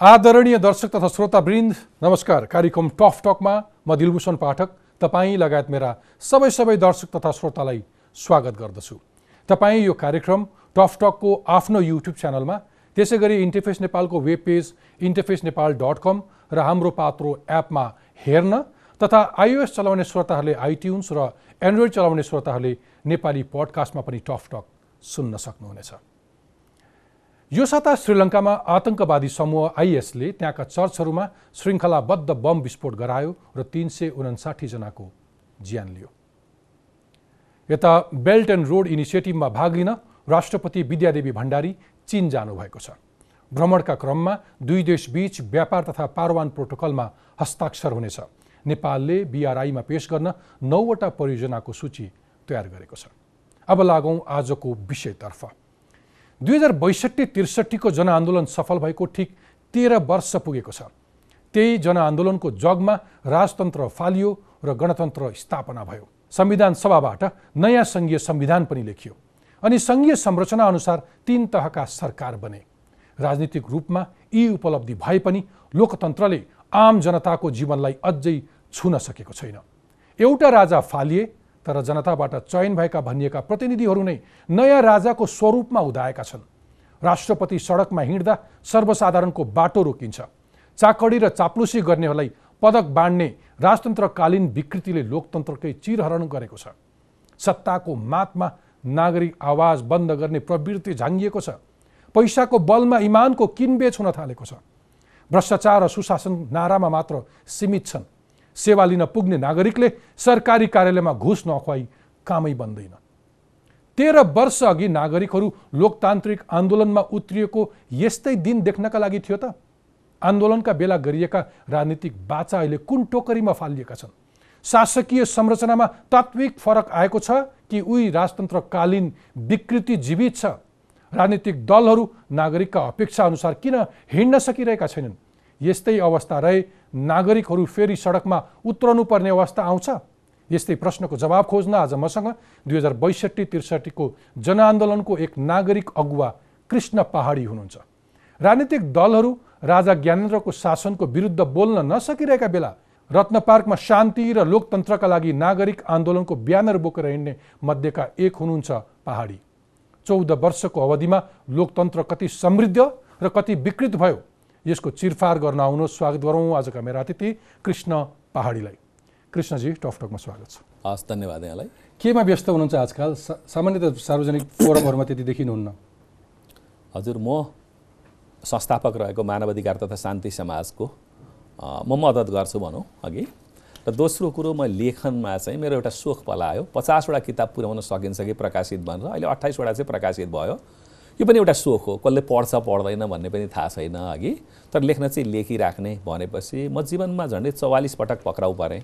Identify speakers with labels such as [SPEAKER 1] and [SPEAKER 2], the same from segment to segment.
[SPEAKER 1] आदरणीय दर्शक तथा श्रोतावृन्द नमस्कार। कार्यक्रम टफ टकमा म दिलभूषण पाठक तपाईँ लगायत मेरा सबै सबै दर्शक तथा श्रोतालाई स्वागत गर्दछु। तपाईँ यो कार्यक्रम टफ टकको आफ्नो युट्युब च्यानलमा त्यसै गरी इन्टरफेस नेपालको web page Interface Nepal dot com र हाम्रो पात्रो एपमा हेर्न तथा आइओएस चलाउने श्रोताहरूले आइट्युन्स र एन्ड्रोइड चलाउने श्रोताहरूले नेपाली पडकास्टमा पनि टफ टक सुन्न सक्नुहुनेछ। यो साता श्रीलङ्कामा आतङ्कवादी समूह आइएसले त्यहाँका चर्चहरूमा श्रृङ्खलाबद्ध बम विस्फोट गरायो र तिन सय उनासाठीजनाको ज्यान लियो। यता बेल्ट एन्ड रोड इनिसिएटिभमा भाग लिन राष्ट्रपति विद्यादेवी भण्डारी चीन जानुभएको छ। भ्रमणका क्रममा दुई देशबीच व्यापार तथा पारवान प्रोटोकलमा हस्ताक्षर हुनेछ। नेपालले बिआरआईमा पेश गर्न नौवटा परियोजनाको सूची तयार गरेको छ। अब लागौँ आजको विषयतर्फ। दुई हजार बैसठी त्रिसठीको जनआन्दोलन सफल भएको ठिक तेह्र वर्ष पुगेको छ। त्यही जनआन्दोलनको जगमा राजतन्त्र फालियो र गणतन्त्र स्थापना भयो। संविधान सभाबाट नयाँ सङ्घीय संविधान पनि लेखियो अनि सङ्घीय संरचना अनुसार तिन तहका सरकार बने। राजनीतिक रूपमा यी उपलब्धि भए पनि लोकतन्त्रले आम जनताको जीवनलाई अझै छुन सकेको छैन। एउटा राजा फालिए तर जनताबाट चयन भएका भनिएका प्रतिनिधिहरू नै नयाँ राजाको स्वरूपमा उदाएका छन्। राष्ट्रपति सडकमा हिँड्दा सर्वसाधारणको बाटो रोकिन्छ। चाकडी र चाप्लुसी गर्नेहरूलाई पदक बाँड्ने राजतन्त्रकालीन विकृतिले लोकतन्त्रकै चिरहरण गरेको छ। सत्ताको मातमा नागरिक आवाज बन्द गर्ने प्रवृत्ति झाङ्गिएको छ। पैसाको बलमा इमानको किनबेच हुन थालेको छ। भ्रष्टाचार र सुशासन नारामा मात्र सीमित छन्। सेवा लिन पुग्ने नागरिकले सरकारी कार्यालयमा घुस नखुवाई कामै बन्दैन। तेह्र वर्ष अघि नागरिकहरू लोकतान्त्रिक आन्दोलनमा उत्रिएको यस्तै दिन देख्नका लागि थियो त। आन्दोलनका बेला गरिएका राजनीतिक बाचा अहिले कुन टोकरीमा फालिएका छन्? शासकीय संरचनामा तात्विक फरक आएको छ कि उही राजतन्त्रकालीन विकृति जीवित छ? राजनीतिक दलहरू नागरिकका अपेक्षा अनुसार किन हिँड्न सकिरहेका छैनन्? यस्तै अवस्था रहे नागरिकहरू फेरि सडकमा उत्रनु पर्ने अवस्था आउँछ? यस्तै प्रश्नको जवाब खोज्न आज मसँग दुई हजार बैसठी त्रिसठीको जनआन्दोलनको एक नागरिक अगुवा कृष्ण पहाडी हुनुहुन्छ। राजनीतिक दलहरू राजा ज्ञानेन्द्रको शासनको विरुद्ध बोल्न नसकिरहेका बेला रत्न पार्कमा शान्ति र लोकतन्त्रका लागि नागरिक आन्दोलनको ब्यानर बोकेर हिँड्ने मध्येका एक हुनुहुन्छ पहाडी। चौध वर्षको अवधिमा लोकतन्त्र कति समृद्ध र कति विकृत भयो यसको चिरफार गर्न आउनुहोस् स्वागत गरौँ। आजका मेरा अतिथि कृष्ण पहाडीलाई। कृष्णजी टकटकमा स्वागत छ।
[SPEAKER 2] हस् धन्यवाद यहाँलाई।
[SPEAKER 1] केमा व्यस्त हुनुहुन्छ आजकल? सामान्यत सार्वजनिक फोरमहरूमा त्यति देखिनुहुन्न।
[SPEAKER 2] हजुर म संस्थापक रहेको मानव अधिकार तथा शान्ति समाजको म मद्दत गर्छु भनौँ अघि। र दोस्रो कुरो म लेखनमा चाहिँ मेरो एउटा सोख पलायो पचासवटा किताब पुर्याउन सकिन्छ कि प्रकाशित भनेर। अहिले अट्ठाइसवटा चाहिँ प्रकाशित भयो। यो पनि एउटा सोख हो। कसले पढ्छ पढ्दैन भन्ने पनि थाहा छैन अघि। तर लेख्न चाहिँ लेखिराख्ने भनेपछि म जीवनमा झन्डै चौवालिस पटक पक्राउ परेँ।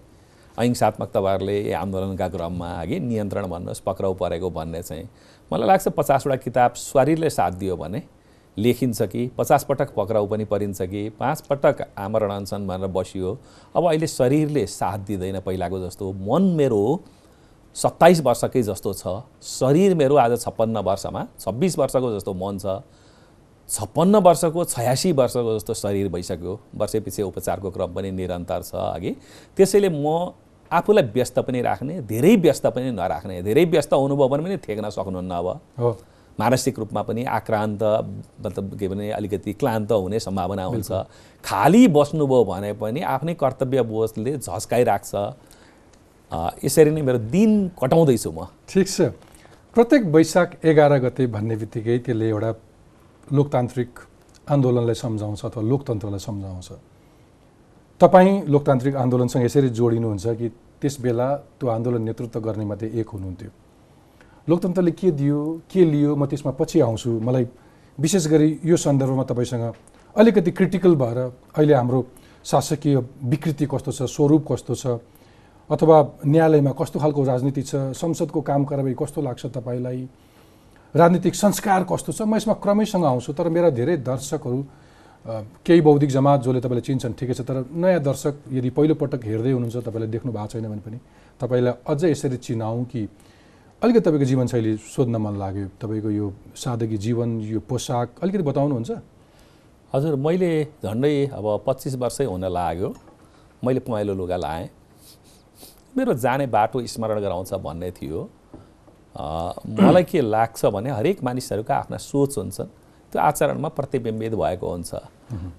[SPEAKER 2] अहिंसात्मक तपाईँहरूले आन्दोलनका क्रममा अघि नियन्त्रण भन्नुहोस् पक्राउ परेको भन्ने चाहिँ मलाई लाग्छ पचासवटा किताब शरीरले साथ दियो भने लेखिन्छ कि पचास पटक पक्राउ पनि परिन्छ कि पाँच पटक आमरण अनसन भनेर बसियो। अब अहिले शरीरले साथ दिँदैन पहिलाको जस्तो। मन मेरो सत्ताइस वर्षकै जस्तो छ। शरीर मेरो आज छप्पन्न वर्षमा छब्बिस वर्षको जस्तो मन छ। छप्पन्न वर्षको छयासी वर्षको जस्तो शरीर भइसक्यो। वर्षै पछि उपचारको क्रम पनि निरन्तर छ अघि। त्यसैले म आफूलाई व्यस्त पनि राख्ने धेरै व्यस्त पनि नराख्ने धेरै व्यस्त हुनुभयो भने पनि थेक्न सक्नुहुन्न अब। हो। मानसिक रूपमा पनि आक्रान्त मतलब के भने अलिकति क्लान्त हुने सम्भावना हुन्छ। खाली बस्नुभयो भने पनि आफ्नै कर्तव्य बोधले झस्काइराख्छ। यसरी नै मेरो दिन कटाउँदैछु म।
[SPEAKER 1] ठिक छ। प्रत्येक वैशाख एघार गते भन्ने बित्तिकै त्यसले एउटा लोकतान्त्रिक आन्दोलनलाई सम्झाउँछ अथवा लोकतन्त्रलाई सम्झाउँछ। तपाईँ लोकतान्त्रिक आन्दोलनसँग यसरी जोडिनुहुन्छ कि त्यस बेला त्यो आन्दोलन नेतृत्व गर्ने मध्ये एक हुनुहुन्थ्यो। लोकतन्त्रले के दियो के लियो म त्यसमा पछि आउँछु। मलाई विशेष गरी यो सन्दर्भमा तपाईँसँग अलिकति क्रिटिकल भएर अहिले हाम्रो शासकीय विकृति कस्तो छ स्वरूप कस्तो छ अथवा न्यायालयमा कस्तो खालको राजनीति छ संसदको काम कारवाही कस्तो लाग्छ तपाईँलाई? राजनीतिक संस्कार कस्तो छ? म यसमा क्रमैसँग आउँछु तर मेरा धेरै दर्शकहरू केही बौद्धिक जमात जसले तपाईँले चिन्छन् ठिकै छ तर नयाँ दर्शक यदि पहिलोपटक हेर्दै हुनुहुन्छ तपाईँले देख्नु भएको छैन भने पनि तपाईँलाई अझै यसरी चिनाउँ कि अलिकति तपाईँको जीवनशैली सोध्न मन लाग्यो तपाईँको यो सादगी जीवन यो पोसाक अलिकति बताउनुहुन्छ?
[SPEAKER 2] हजुर मैले झन्डै अब पच्चिस वर्षै हुन लाग्यो। मैले पहेँलो लुगा लाएँ। मेरो जाने बाटो स्मरण गराउँछ भन्ने थियो। मलाई के लाग्छ भने हरेक मानिसहरूका आफ्ना सोच हुन्छन्। त्यो आचरणमा प्रतिबिम्बित भएको हुन्छ।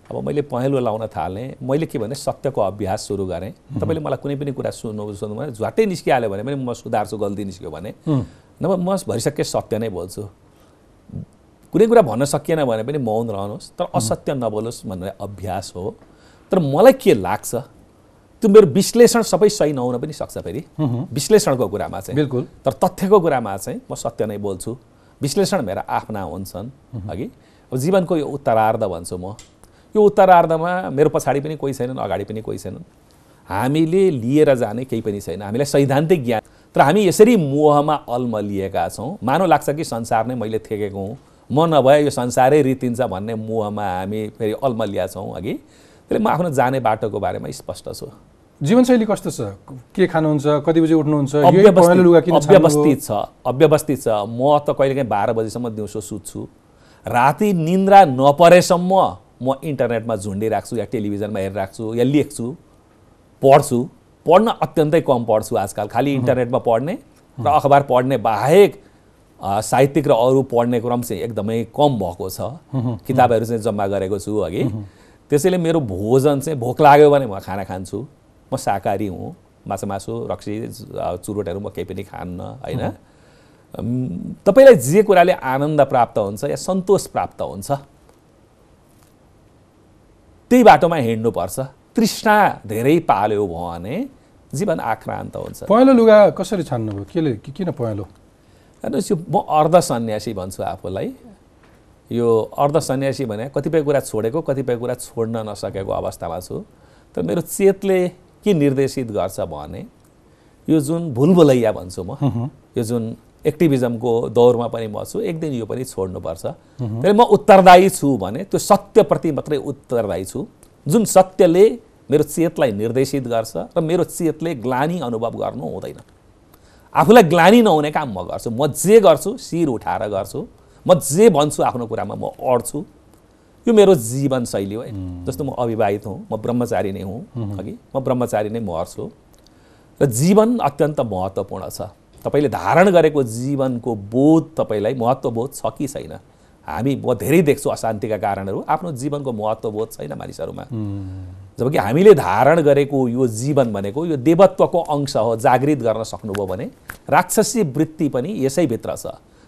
[SPEAKER 2] अब मैले पहेँलो लाउन थालेँ। मैले के भने सत्यको अभ्यास सुरु गरेँ। तपाईँले मलाई कुनै पनि कुरा सुन्नु सुन्नु भने झट्टै निस्किहाल्यो भने पनि म सुधार्छु गल्ती निस्क्यो भने। नभए म भरिसक्कै सत्य नै बोल्छु। कुनै कुरा भन्न सकिएन भने पनि मौन रहनुहोस्। तर असत्य नबोलोस् भन्ने अभ्यास हो। तर मलाई के लाग्छ? त्यो मेरो विश्लेषण सबै सही नहुन पनि सक्छ फेरि। विश्लेषणको कुरामा चाहिँ।
[SPEAKER 1] बिल्कुल।
[SPEAKER 2] तर तथ्यको कुरामा चाहिँ म सत्य नै बोल्छु। विश्लेषण मेरा आफ्ना हुन्छन्। अघि अब जीवनको यो उत्तरार्ध भन्छु म। यो उत्तरार्धमा मेरो पछाडि पनि कोही छैनन् अगाडि पनि कोही छैनन्। हामीले लिएर जाने केही पनि छैन। हामीलाई सैद्धान्तिक ज्ञान। तर हामी यसरी मोहमा अल्मलिएका छौँ। मानव लाग्छ कि संसार नै मैले थेकेको हुँ। म नभए यो संसारै रितिन्छ भन्ने मोहमा हामी फेरि अल्मलिया छौँ अघि। त्यसले म आफ्नो जाने बाटोको बारेमा स्पष्ट छु।
[SPEAKER 1] जीवनशैली कस्तो छ? के खानुहुन्छ? कति बजी उठ्नुहुन्छ?
[SPEAKER 2] अव्यवस्थित छ अव्यवस्थित छ। म त कहिलेकाहीँ बाह्र बजीसम्म दिउँसो सुत्छु। राति निन्द्रा नपरेसम्म म इन्टरनेटमा झुन्डिराख्छु या टेलिभिजनमा हेरिराख्छु या लेख्छु पढ्छु। पढ्न अत्यन्तै कम पढ्छु आजकल। खालि इन्टरनेटमा पढ्ने र अखबार पढ्ने बाहेक साहित्यिक र अरू पढ्ने क्रम चाहिँ एकदमै कम भएको छ। किताबहरू चाहिँ जम्मा गरेको छु अघि। त्यसैले मेरो भोजन चाहिँ भोक लाग्यो भने म खाना खान्छु। म शाकाहारी हुँ माछा मासु रक्सी चुरोटहरू म केही पनि खान्न होइन। तपाईँलाई जे कुराले आनन्द प्राप्त हुन्छ या सन्तोष प्राप्त हुन्छ त्यही बाटोमा हिँड्नुपर्छ। तृष्णा धेरै पाल्यो भने जीवन आक्रान्त हुन्छ।
[SPEAKER 1] पहेँलो लुगा कसरी छान्नुभयो? केले किन पहेँलो?
[SPEAKER 2] हेर्नुहोस् यो म अर्ध सन्यासी भन्छु आफूलाई। यो अर्ध सन्यासी भने कतिपय कुरा छोडेको कतिपय कुरा छोड्न नसकेको अवस्थामा छु। तर मेरो चेतले के निर्देशित गर्छ भने यो जुन भुलभुलैया भन्छु म यो जुन एक्टिभिजमको दौरमा पनि म छु एक दिन यो पनि छोड्नुपर्छ। त्यसले म उत्तरदायी छु भने त्यो सत्यप्रति मात्रै उत्तरदायी छु। जुन सत्यले मेरो चेतलाई निर्देशित गर्छ र मेरो चेतले ग्लानी अनुभव गर्नु हुँदैन। आफूलाई ग्लानी नहुने काम म गर्छु। म जे गर्छु शिर उठाएर गर्छु। म जे भन्छु आफ्नो कुरामा म अड्छु। यो मेरो जीवनशैली हो है। जस्तो म अविवाहित हुँ म ब्रह्मचारी नै हुँ अघि। म ब्रह्मचारी नै मर्छु र जीवन अत्यन्त महत्त्वपूर्ण छ। तपाईँले धारण गरेको जीवनको बोध तपाईँलाई महत्त्वबोध छ कि छैन? हामी म धेरै देख्छु अशान्तिका कारणहरू। आफ्नो जीवनको महत्त्वबोध छैन मानिसहरूमा। जबकि हामीले धारण गरेको यो जीवन भनेको यो देवत्वको अंश हो जागृत गर्न सक्नुभयो भने राक्षसी वृत्ति पनि यसैभित्र छ।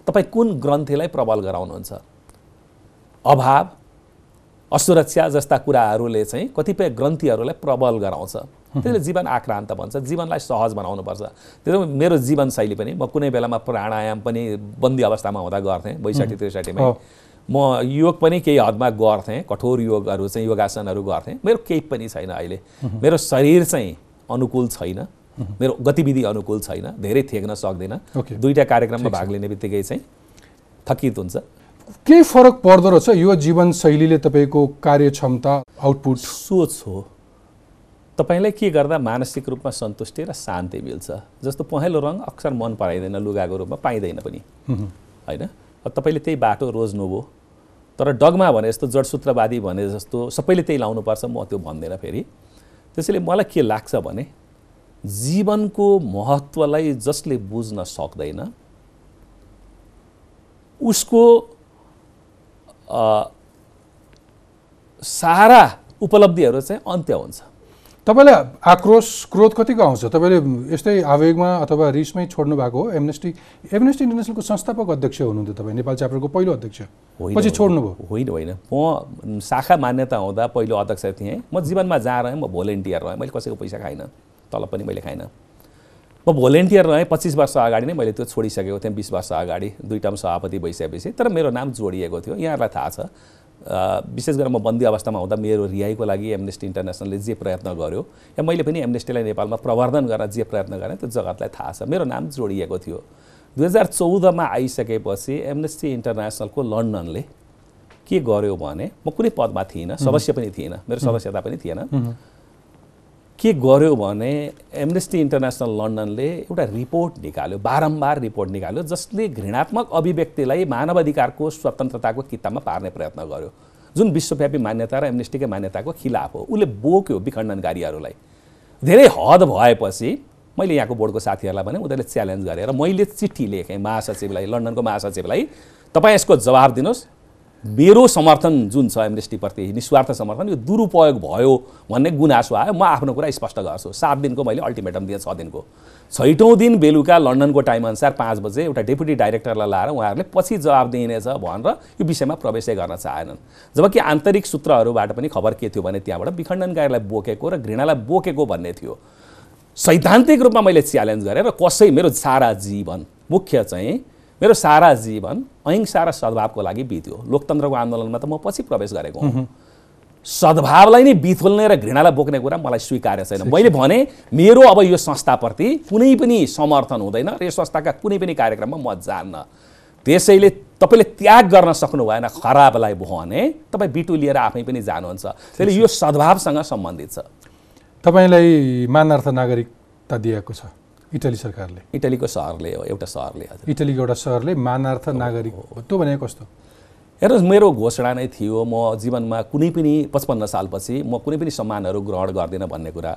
[SPEAKER 2] तपाईँ कुन ग्रन्थीलाई प्रबल गराउनुहुन्छ? अभाव असुरक्षा जस्ता कुराहरूले चाहिँ कतिपय ग्रन्थीहरूलाई प्रबल गराउँछ। त्यसले जीवन आक्रान्त भन्छ जीवनलाई सहज बनाउनुपर्छ। त्यसो मेरो जीवनशैली पनि म कुनै बेलामा प्राणायाम पनि बन्दी अवस्थामा हुँदा गर्थेँ बैसठी त्रिसठीमै। म योग पनि केही हदमा गर्थेँ कठोर योगहरू चाहिँ योगासनहरू गर्थेँ। मेरो केही पनि छैन अहिले। मेरो शरीर चाहिँ अनुकूल छैन। मेरो गतिविधि अनुकूल छैन धेरै थेक्न सक्दिनँ। दुईवटा कार्यक्रममा भाग लिने बित्तिकै चाहिँ थकित हुन्छ।
[SPEAKER 1] केही फरक पर्दो रहेछ यो जीवनशैलीले तपाईँको कार्यक्षमता आउटपुट
[SPEAKER 2] सोच हो। तपाईँलाई के गर्दा मानसिक रूपमा सन्तुष्टि र शान्ति मिल्छ? जस्तो पहेँलो रङ अक्सर मन पराइँदैन लुगाको रूपमा पाइँदैन पनि। होइन? तपाईँले त्यही बाटो रोज्नुभयो। तर डगमा भने जस्तो जडसूत्रवादी भने जस्तो सबैले त्यही लाउनुपर्छ म त्यो भन्दैन फेरि। त्यसैले मलाई के लाग्छ भने जीवनको महत्त्वलाई जसले बुझ्न सक्दैन उसको अ, सारा उपलब्धिहरू चाहिँ अन्त्य हुन्छ।
[SPEAKER 1] तपाईँलाई आक्रोश क्रोध कतिको आउँछ? तपाईँले यस्तै आवेगमा अथवा रिसमै छोड्नु भएको हो? एमनेस्टी एमनेस्टी इन्टरनेसनलको संस्थापक अध्यक्ष हुनुहुन्थ्यो तपाईँ नेपाल च्याप्टरको पहिलो अध्यक्ष। पछि। छोड्नुभयो।
[SPEAKER 2] होइन होइन। म शाखा मान्यता हुँदा पहिलो अध्यक्ष थिएँ। म जीवनमा जहाँ रहेँ म भोलिन्टियर रहेँ। मैले कसैको पैसा खाइनँ। तल पनि मैले खाइनँ। म भोलिन्टियर रहेँ पच्चिस वर्ष अगाडि नै मैले त्यो छोडिसकेको थिएँ बिस वर्ष अगाडि। दुई टर्म सभापति भइसकेपछि तर मेरो नाम जोडिएको थियो यहाँलाई थाहा छ। विशेष गरेर म बन्दी अवस्थामा हुँदा मेरो रिहाइको लागि एमनेस्टी इन्टरनेसनलले जे प्रयत्न गर्यो या मैले पनि एमनेस्टीलाई नेपालमा प्रवर्धन गर्न जे प्रयत्न गरेँ त्यो जगतलाई थाहा छ। मेरो नाम जोडिएको थियो। दुई हजार चौधमा आइसकेपछि एमनेस्टी इन्टरनेसनलको लन्डनले के गर्यो भने म कुनै पदमा थिइनँ सदस्य पनि थिइनँ। मेरो सदस्यता पनि थिएन। के गर्यो भने एमनेस्टी इन्टरनेसनल लन्डनले एउटा रिपोर्ट निकाल्यो बारम्बार रिपोर्ट निकाल्यो जसले घृणात्मक अभिव्यक्तिलाई मानवाधिकारको स्वतन्त्रताको किताबमा पार्ने प्रयत्न गर्यो। जुन विश्वव्यापी मान्यता र एमनेस्टीकै मान्यताको खिलाफ हो उसले बोक्यो विखण्डनकारीहरूलाई। धेरै हद भएपछि मैले यहाँको बोर्डको साथीहरूलाई भने उनीहरूले च्यालेन्ज गरेर मैले चिठी लेखेँ महासचिवलाई लन्डनको महासचिवलाई। तपाईँ यसको जवाब दिनुहोस्। मेरो समर्थन जुन छ एमनेस्टीप्रति निस्वार्थ समर्थन यो दुरुपयोग भयो भन्ने गुनासो आयो म आफ्नो कुरा स्पष्ट गर्छु। सात दिनको मैले अल्टिमेटम दिएँ छ दिनको। छैटौँ दिन बेलुका लन्डनको टाइमअनुसार पाँच बजे एउटा डेपुटी डाइरेक्टरलाई लाएर उहाँहरूले पछि जवाब दिइनेछ भनेर यो विषयमा प्रवेशै गर्न चाहेनन्। जबकि आन्तरिक सूत्रहरूबाट पनि खबर के थियो भने त्यहाँबाट विखण्डनकारीलाई बोकेको र घृणालाई बोकेको भन्ने थियो। सैद्धान्तिक रूपमा मैले च्यालेन्ज गरेँ र कसै मेरो सारा जीवन मुख्य चाहिँ मेरो सारा जीवन अहिंसा र सद्भावको लागि बित्यो। लोकतन्त्रको आन्दोलनमा त म पछि प्रवेश गरेको हुँ। सद्भावलाई नै बिथोल्ने र घृणालाई बोक्ने कुरा मलाई स्वीकार्य छैन। मैले भने मेरो अब यो संस्थाप्रति कुनै पनि समर्थन हुँदैन र यो संस्थाका कुनै पनि कार्यक्रममा म जान्न। त्यसैले तपाईँले त्याग गर्न सक्नु भएन खराबलाई भने तपाईँ बिटु लिएर आफै पनि जानुहुन्छ। त्यसले यो सद्भावसँग सम्बन्धित छ।
[SPEAKER 1] तपाईँलाई मानार्थ नागरिकता दिएको छ। इटली सरकारले।
[SPEAKER 2] इटलीको सहरले हो एउटा सहरले
[SPEAKER 1] इटलीको एउटा सहरले मानार्थ नागरिक त्यो भनेको कस्तो?
[SPEAKER 2] हेर्नुहोस् मेरो घोषणा नै थियो म जीवनमा कुनै पनि पचपन्न सालपछि म कुनै पनि सम्मानहरू ग्रहण गर्दिनँ भन्ने कुरा।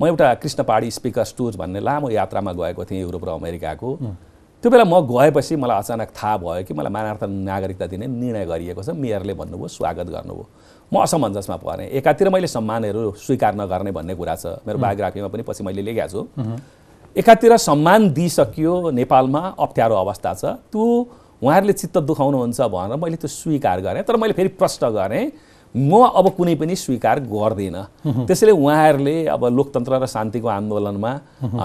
[SPEAKER 2] म एउटा कृष्ण पहाडी स्पिकर्स टुर भन्ने लामो यात्रामा गएको थिएँ युरोप र अमेरिकाको। त्यो बेला म गएपछि मलाई अचानक थाहा भयो कि मलाई मानार्थ नागरिकता दिने निर्णय गरिएको छ मेयरले भन्नुभयो स्वागत गर्नुभयो। म असमञ्जसमा परेँ। एकातिर मैले सम्मानहरू स्वीकार नगर्ने भन्ने कुरा छ। मेरो बायोग्राफीमा पनि पछि मैले लेखेको छु। एकातिर सम्मान दिइसकियो नेपालमा अप्ठ्यारो अवस्था छ। त्यो उहाँहरूले चित्त दुखाउनुहुन्छ भनेर मैले त्यो स्वीकार गरेँ तर मैले फेरि प्रश्न गरेँ म अब कुनै पनि स्वीकार गर्दिनँ। त्यसैले उहाँहरूले अब लोकतन्त्र र शान्तिको आन्दोलनमा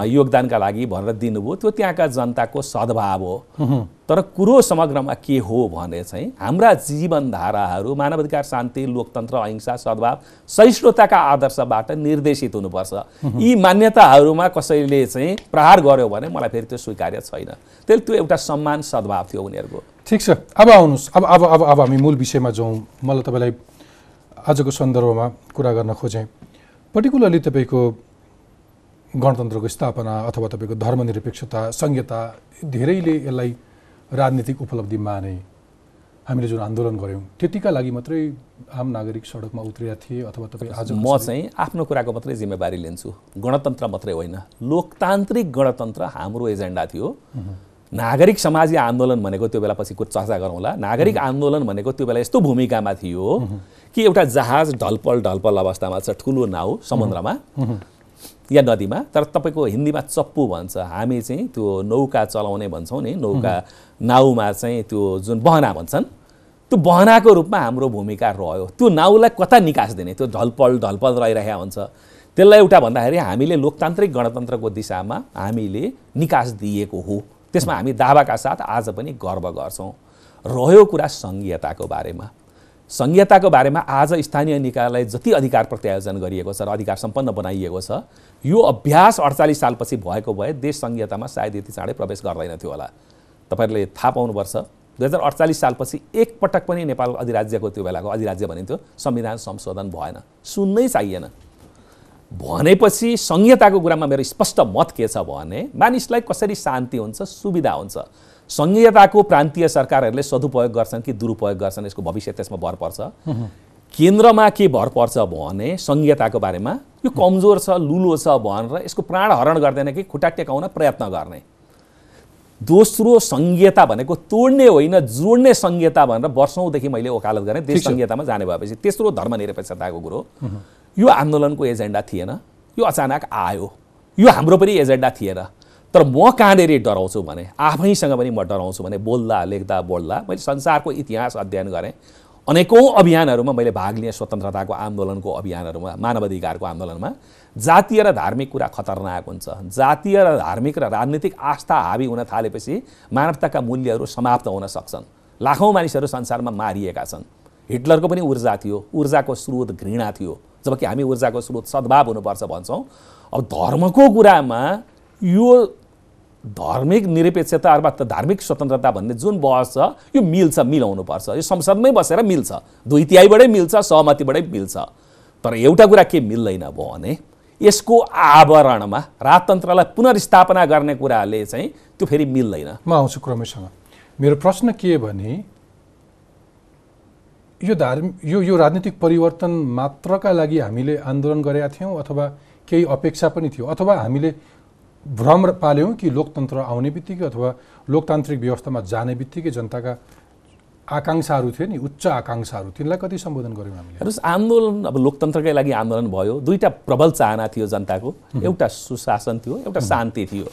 [SPEAKER 2] योगदानका लागि भनेर दिनुभयो। त्यो त्यहाँका जनताको सद्भाव हो। तर कुरो समग्रमा के हो भने चाहिँ हाम्रा जीवनधाराहरू मानवाधिकार शान्ति लोकतन्त्र अहिंसा सद्भाव सहिष्णुताका आदर्शबाट निर्देशित हुनुपर्छ। यी मान्यताहरूमा कसैले चाहिँ प्रहार गर्यो भने मलाई फेरि त्यो स्वीकार्य छैन। त्यसले त्यो एउटा सम्मान सद्भाव थियो उनीहरूको।
[SPEAKER 1] ठिक छ। अब आउनुहोस्। अब अब अब अब हामी मूल विषयमा जाउँ। मलाई तपाईँलाई आजको सन्दर्भमा कुरा गर्न खोजेँ। पर्टिकुलरली तपाईँको गणतन्त्रको स्थापना अथवा तपाईँको धर्मनिरपेक्षता संहिता धेरैले यसलाई राजनीतिक उपलब्धि माने। हामीले जुन आन्दोलन गऱ्यौँ त्यतिका लागि मात्रै आम नागरिक सडकमा उत्रिएका थिए अथवा तपाईँ आज
[SPEAKER 2] म चाहिँ आफ्नो कुराको मात्रै जिम्मेवारी लिन्छु। गणतन्त्र मात्रै होइन। लोकतान्त्रिक गणतन्त्र हाम्रो एजेन्डा थियो। नागरिक समाजी आन्दोलन भनेको त्यो बेला पछि चर्चा गरौँला नागरिक आन्दोलन भनेको त्यो बेला यस्तो भूमिकामा थियो कि एउटा जहाज ढलपल ढलपल अवस्थामा छ ठुलो नाउ समुद्रमा या नदीमा। तर तपाईँको हिन्दीमा चप्पु भन्छ। हामी चाहिँ त्यो नौका चलाउने भन्छौँ नि। नौका नाउमा चाहिँ त्यो जुन बहना भन्छन् त्यो बहनाको रूपमा हाम्रो भूमिका रह्यो। त्यो नाउलाई कता निकास दिने? त्यो ढलपल ढलपल रहिरहेको हुन्छ। त्यसलाई एउटा भन्दाखेरि हामीले लोकतान्त्रिक गणतन्त्रको दिशामा हामीले निकास दिएको हो। त्यसमा हामी दावाका साथ आज पनि गर्व गर्छौँ। रह्यो कुरा सङ्घीयताको बारेमा। सङ्घीयताको बारेमा आज स्थानीय निकायलाई जति अधिकार प्रत्यायोजन गरिएको छ र अधिकार सम्पन्न बनाइएको छ यो अभ्यास अडचालिस सालपछि भएको भए देश सङ्घीयतामा सायद यति चाँडै प्रवेश गर्दैन थियो होला। तपाईँहरूले थाहा पाउनुपर्छ दुई हजार अडचालिस सालपछि एकपटक पनि नेपाल अधिराज्यको त्यो बेलाको अधिराज्य भनिन्थ्यो संविधान संशोधन भएन। सुन्नै चाहिएन। भनेपछि संहिताको कुरामा मेरो स्पष्ट मत के छ भने मानिसलाई कसरी शान्ति हुन्छ सुविधा हुन्छ? संहिताको प्रान्तीय सरकारहरूले सदुपयोग गर्छन् कि दुरुपयोग गर्छन् यसको भविष्य त्यसमा भर पर्छ। केन्द्रमा के भर पर्छ भने संहिताको बारेमा यो कमजोर छ लुलो छ भनेर यसको प्राण हरण गर्दैन कि खुट्टा टेकाउन प्रयत्न गर्ने। दोस्रो संहिता भनेको तोड्ने होइन जोड्ने संहिता भनेर वर्षौँदेखि मैले वकालत गरेँ देश संहितामा जाने भएपछि। तेस्रो धर्मनिरपेक्षताको कुरो। यो आन्दोलनको एजेन्डा थिएन। यो अचानक आयो। यो हाम्रो पनि एजेन्डा थिएन। तर म कहाँनिर डराउँछु भने आफैसँग पनि म डराउँछु भने बोल्दा लेख्दा बोल्दा मैले संसारको इतिहास अध्ययन गरेँ। अनेकौँ अभियानहरूमा मैले भाग लिएँ स्वतन्त्रताको आन्दोलनको अभियानहरूमा मानवाधिकारको आन्दोलनमा। जातीय र धार्मिक कुरा खतरनाक हुन्छ। जातीय र धार्मिक र राजनीतिक आस्था हावी हुन थालेपछि मानवताका मूल्यहरू समाप्त हुन सक्छन्। लाखौँ मानिसहरू संसारमा मारिएका छन्। हिटलरको पनि ऊर्जा थियो। ऊर्जाको स्रोत घृणा थियो। जबकि हामी ऊर्जाको स्रोत सद्भाव हुनुपर्छ भन्छौँ। अब धर्मको कुरामा यो धार्मिक निरपेक्षता अर्थात् धार्मिक स्वतन्त्रता भन्ने जुन बहस छ यो मिल्छ मिलाउनुपर्छ। यो संसदमै बसेर मिल्छ। दुई तिहाईबाटै मिल्छ सहमतिबाटै मिल्छ। तर एउटा कुरा के मिल्दैन भयो भने यसको आवरणमा राजतन्त्रलाई पुनर्स्थापना गर्ने कुराले चाहिँ त्यो फेरि मिल्दैन।
[SPEAKER 1] म आउँछु क्रमैसँग। मेरो प्रश्न के भने यो धार्मिक यो यो राजनीतिक परिवर्तन मात्रका लागि हामीले आन्दोलन गरेका थियौँ अथवा केही अपेक्षा पनि थियो। अथवा हामीले भ्रम पाल्यौँ कि लोकतन्त्र आउने बित्तिकै अथवा लोकतान्त्रिक व्यवस्थामा जाने बित्तिकै जनताका आकाङ्क्षाहरू थियो नि उच्च आकाङ्क्षाहरू तिनलाई कति सम्बोधन गऱ्यौँ हामीले?
[SPEAKER 2] हेर्नुहोस् आन्दोलन अब लोकतन्त्रकै लागि आन्दोलन भयो। दुईवटा प्रबल चाहना थियो जनताको। एउटा सुशासन थियो एउटा शान्ति थियो।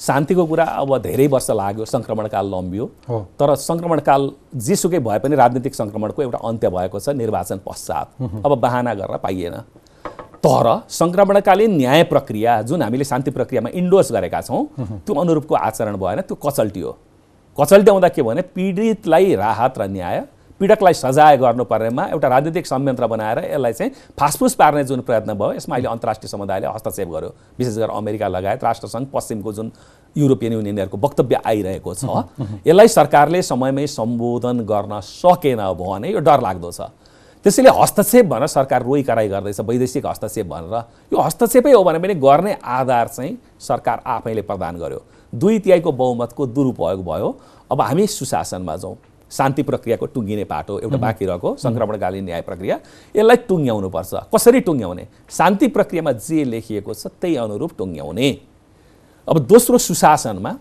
[SPEAKER 2] शान्तिको कुरा अब धेरै वर्ष लाग्यो सङ्क्रमणकाल लम्बियो।
[SPEAKER 1] हो।
[SPEAKER 2] तर सङ्क्रमणकाल जेसुकै भए पनि राजनीतिक सङ्क्रमणको एउटा अन्त्य भएको छ निर्वाचन पश्चात। अब बहाना गरेर पाइएन। तर सङ्क्रमणकालीन न्याय प्रक्रिया जुन हामीले शान्ति प्रक्रियामा इन्डोर्स गरेका छौँ त्यो अनुरूपको आचरण भएन त्यो कचल्टियो कचल्ट्याउँदा के भने पीडितलाई राहत र न्याय पीडकलाई सजाय गर्नुपर्नेमा एउटा राजनीतिक संयन्त्र बनाएर यसलाई चाहिँ फासफुस पार्ने जुन प्रयत्न भयो यसमा अहिले अन्तर्राष्ट्रिय समुदायले हस्तक्षेप गर्यो। विशेष गरेर अमेरिका लगायत राष्ट्रसङ्घ पश्चिमको जुन युरोपियन युनियनहरूको वक्तव्य आइरहेको छ यसलाई सरकारले समयमै सम्बोधन गर्न सकेन भने यो डर लाग्दो छ। त्यसैले हस्तक्षेप भनेर सरकार रोइ कराई गर्दैछ वैदेशिक हस्तक्षेप भनेर। यो हस्तक्षेपै हो भने पनि गर्ने आधार चाहिँ सरकार आफैले प्रदान गर्यो। दुई तिहाईको बहुमतको दुरुपयोग भयो। अब हामी सुशासनमा जाउँ। शान्ति प्रक्रियाको टुङ्गिने पाटो एउटा बाँकी रहेको सङ्क्रमणकालीन न्याय प्रक्रिया। यसलाई टुङ्ग्याउनुपर्छ। कसरी टुङ्ग्याउने? शान्ति प्रक्रियामा जे लेखिएको छ त्यही अनुरूप टुङ्ग्याउने। अब दोस्रो सुशासनमा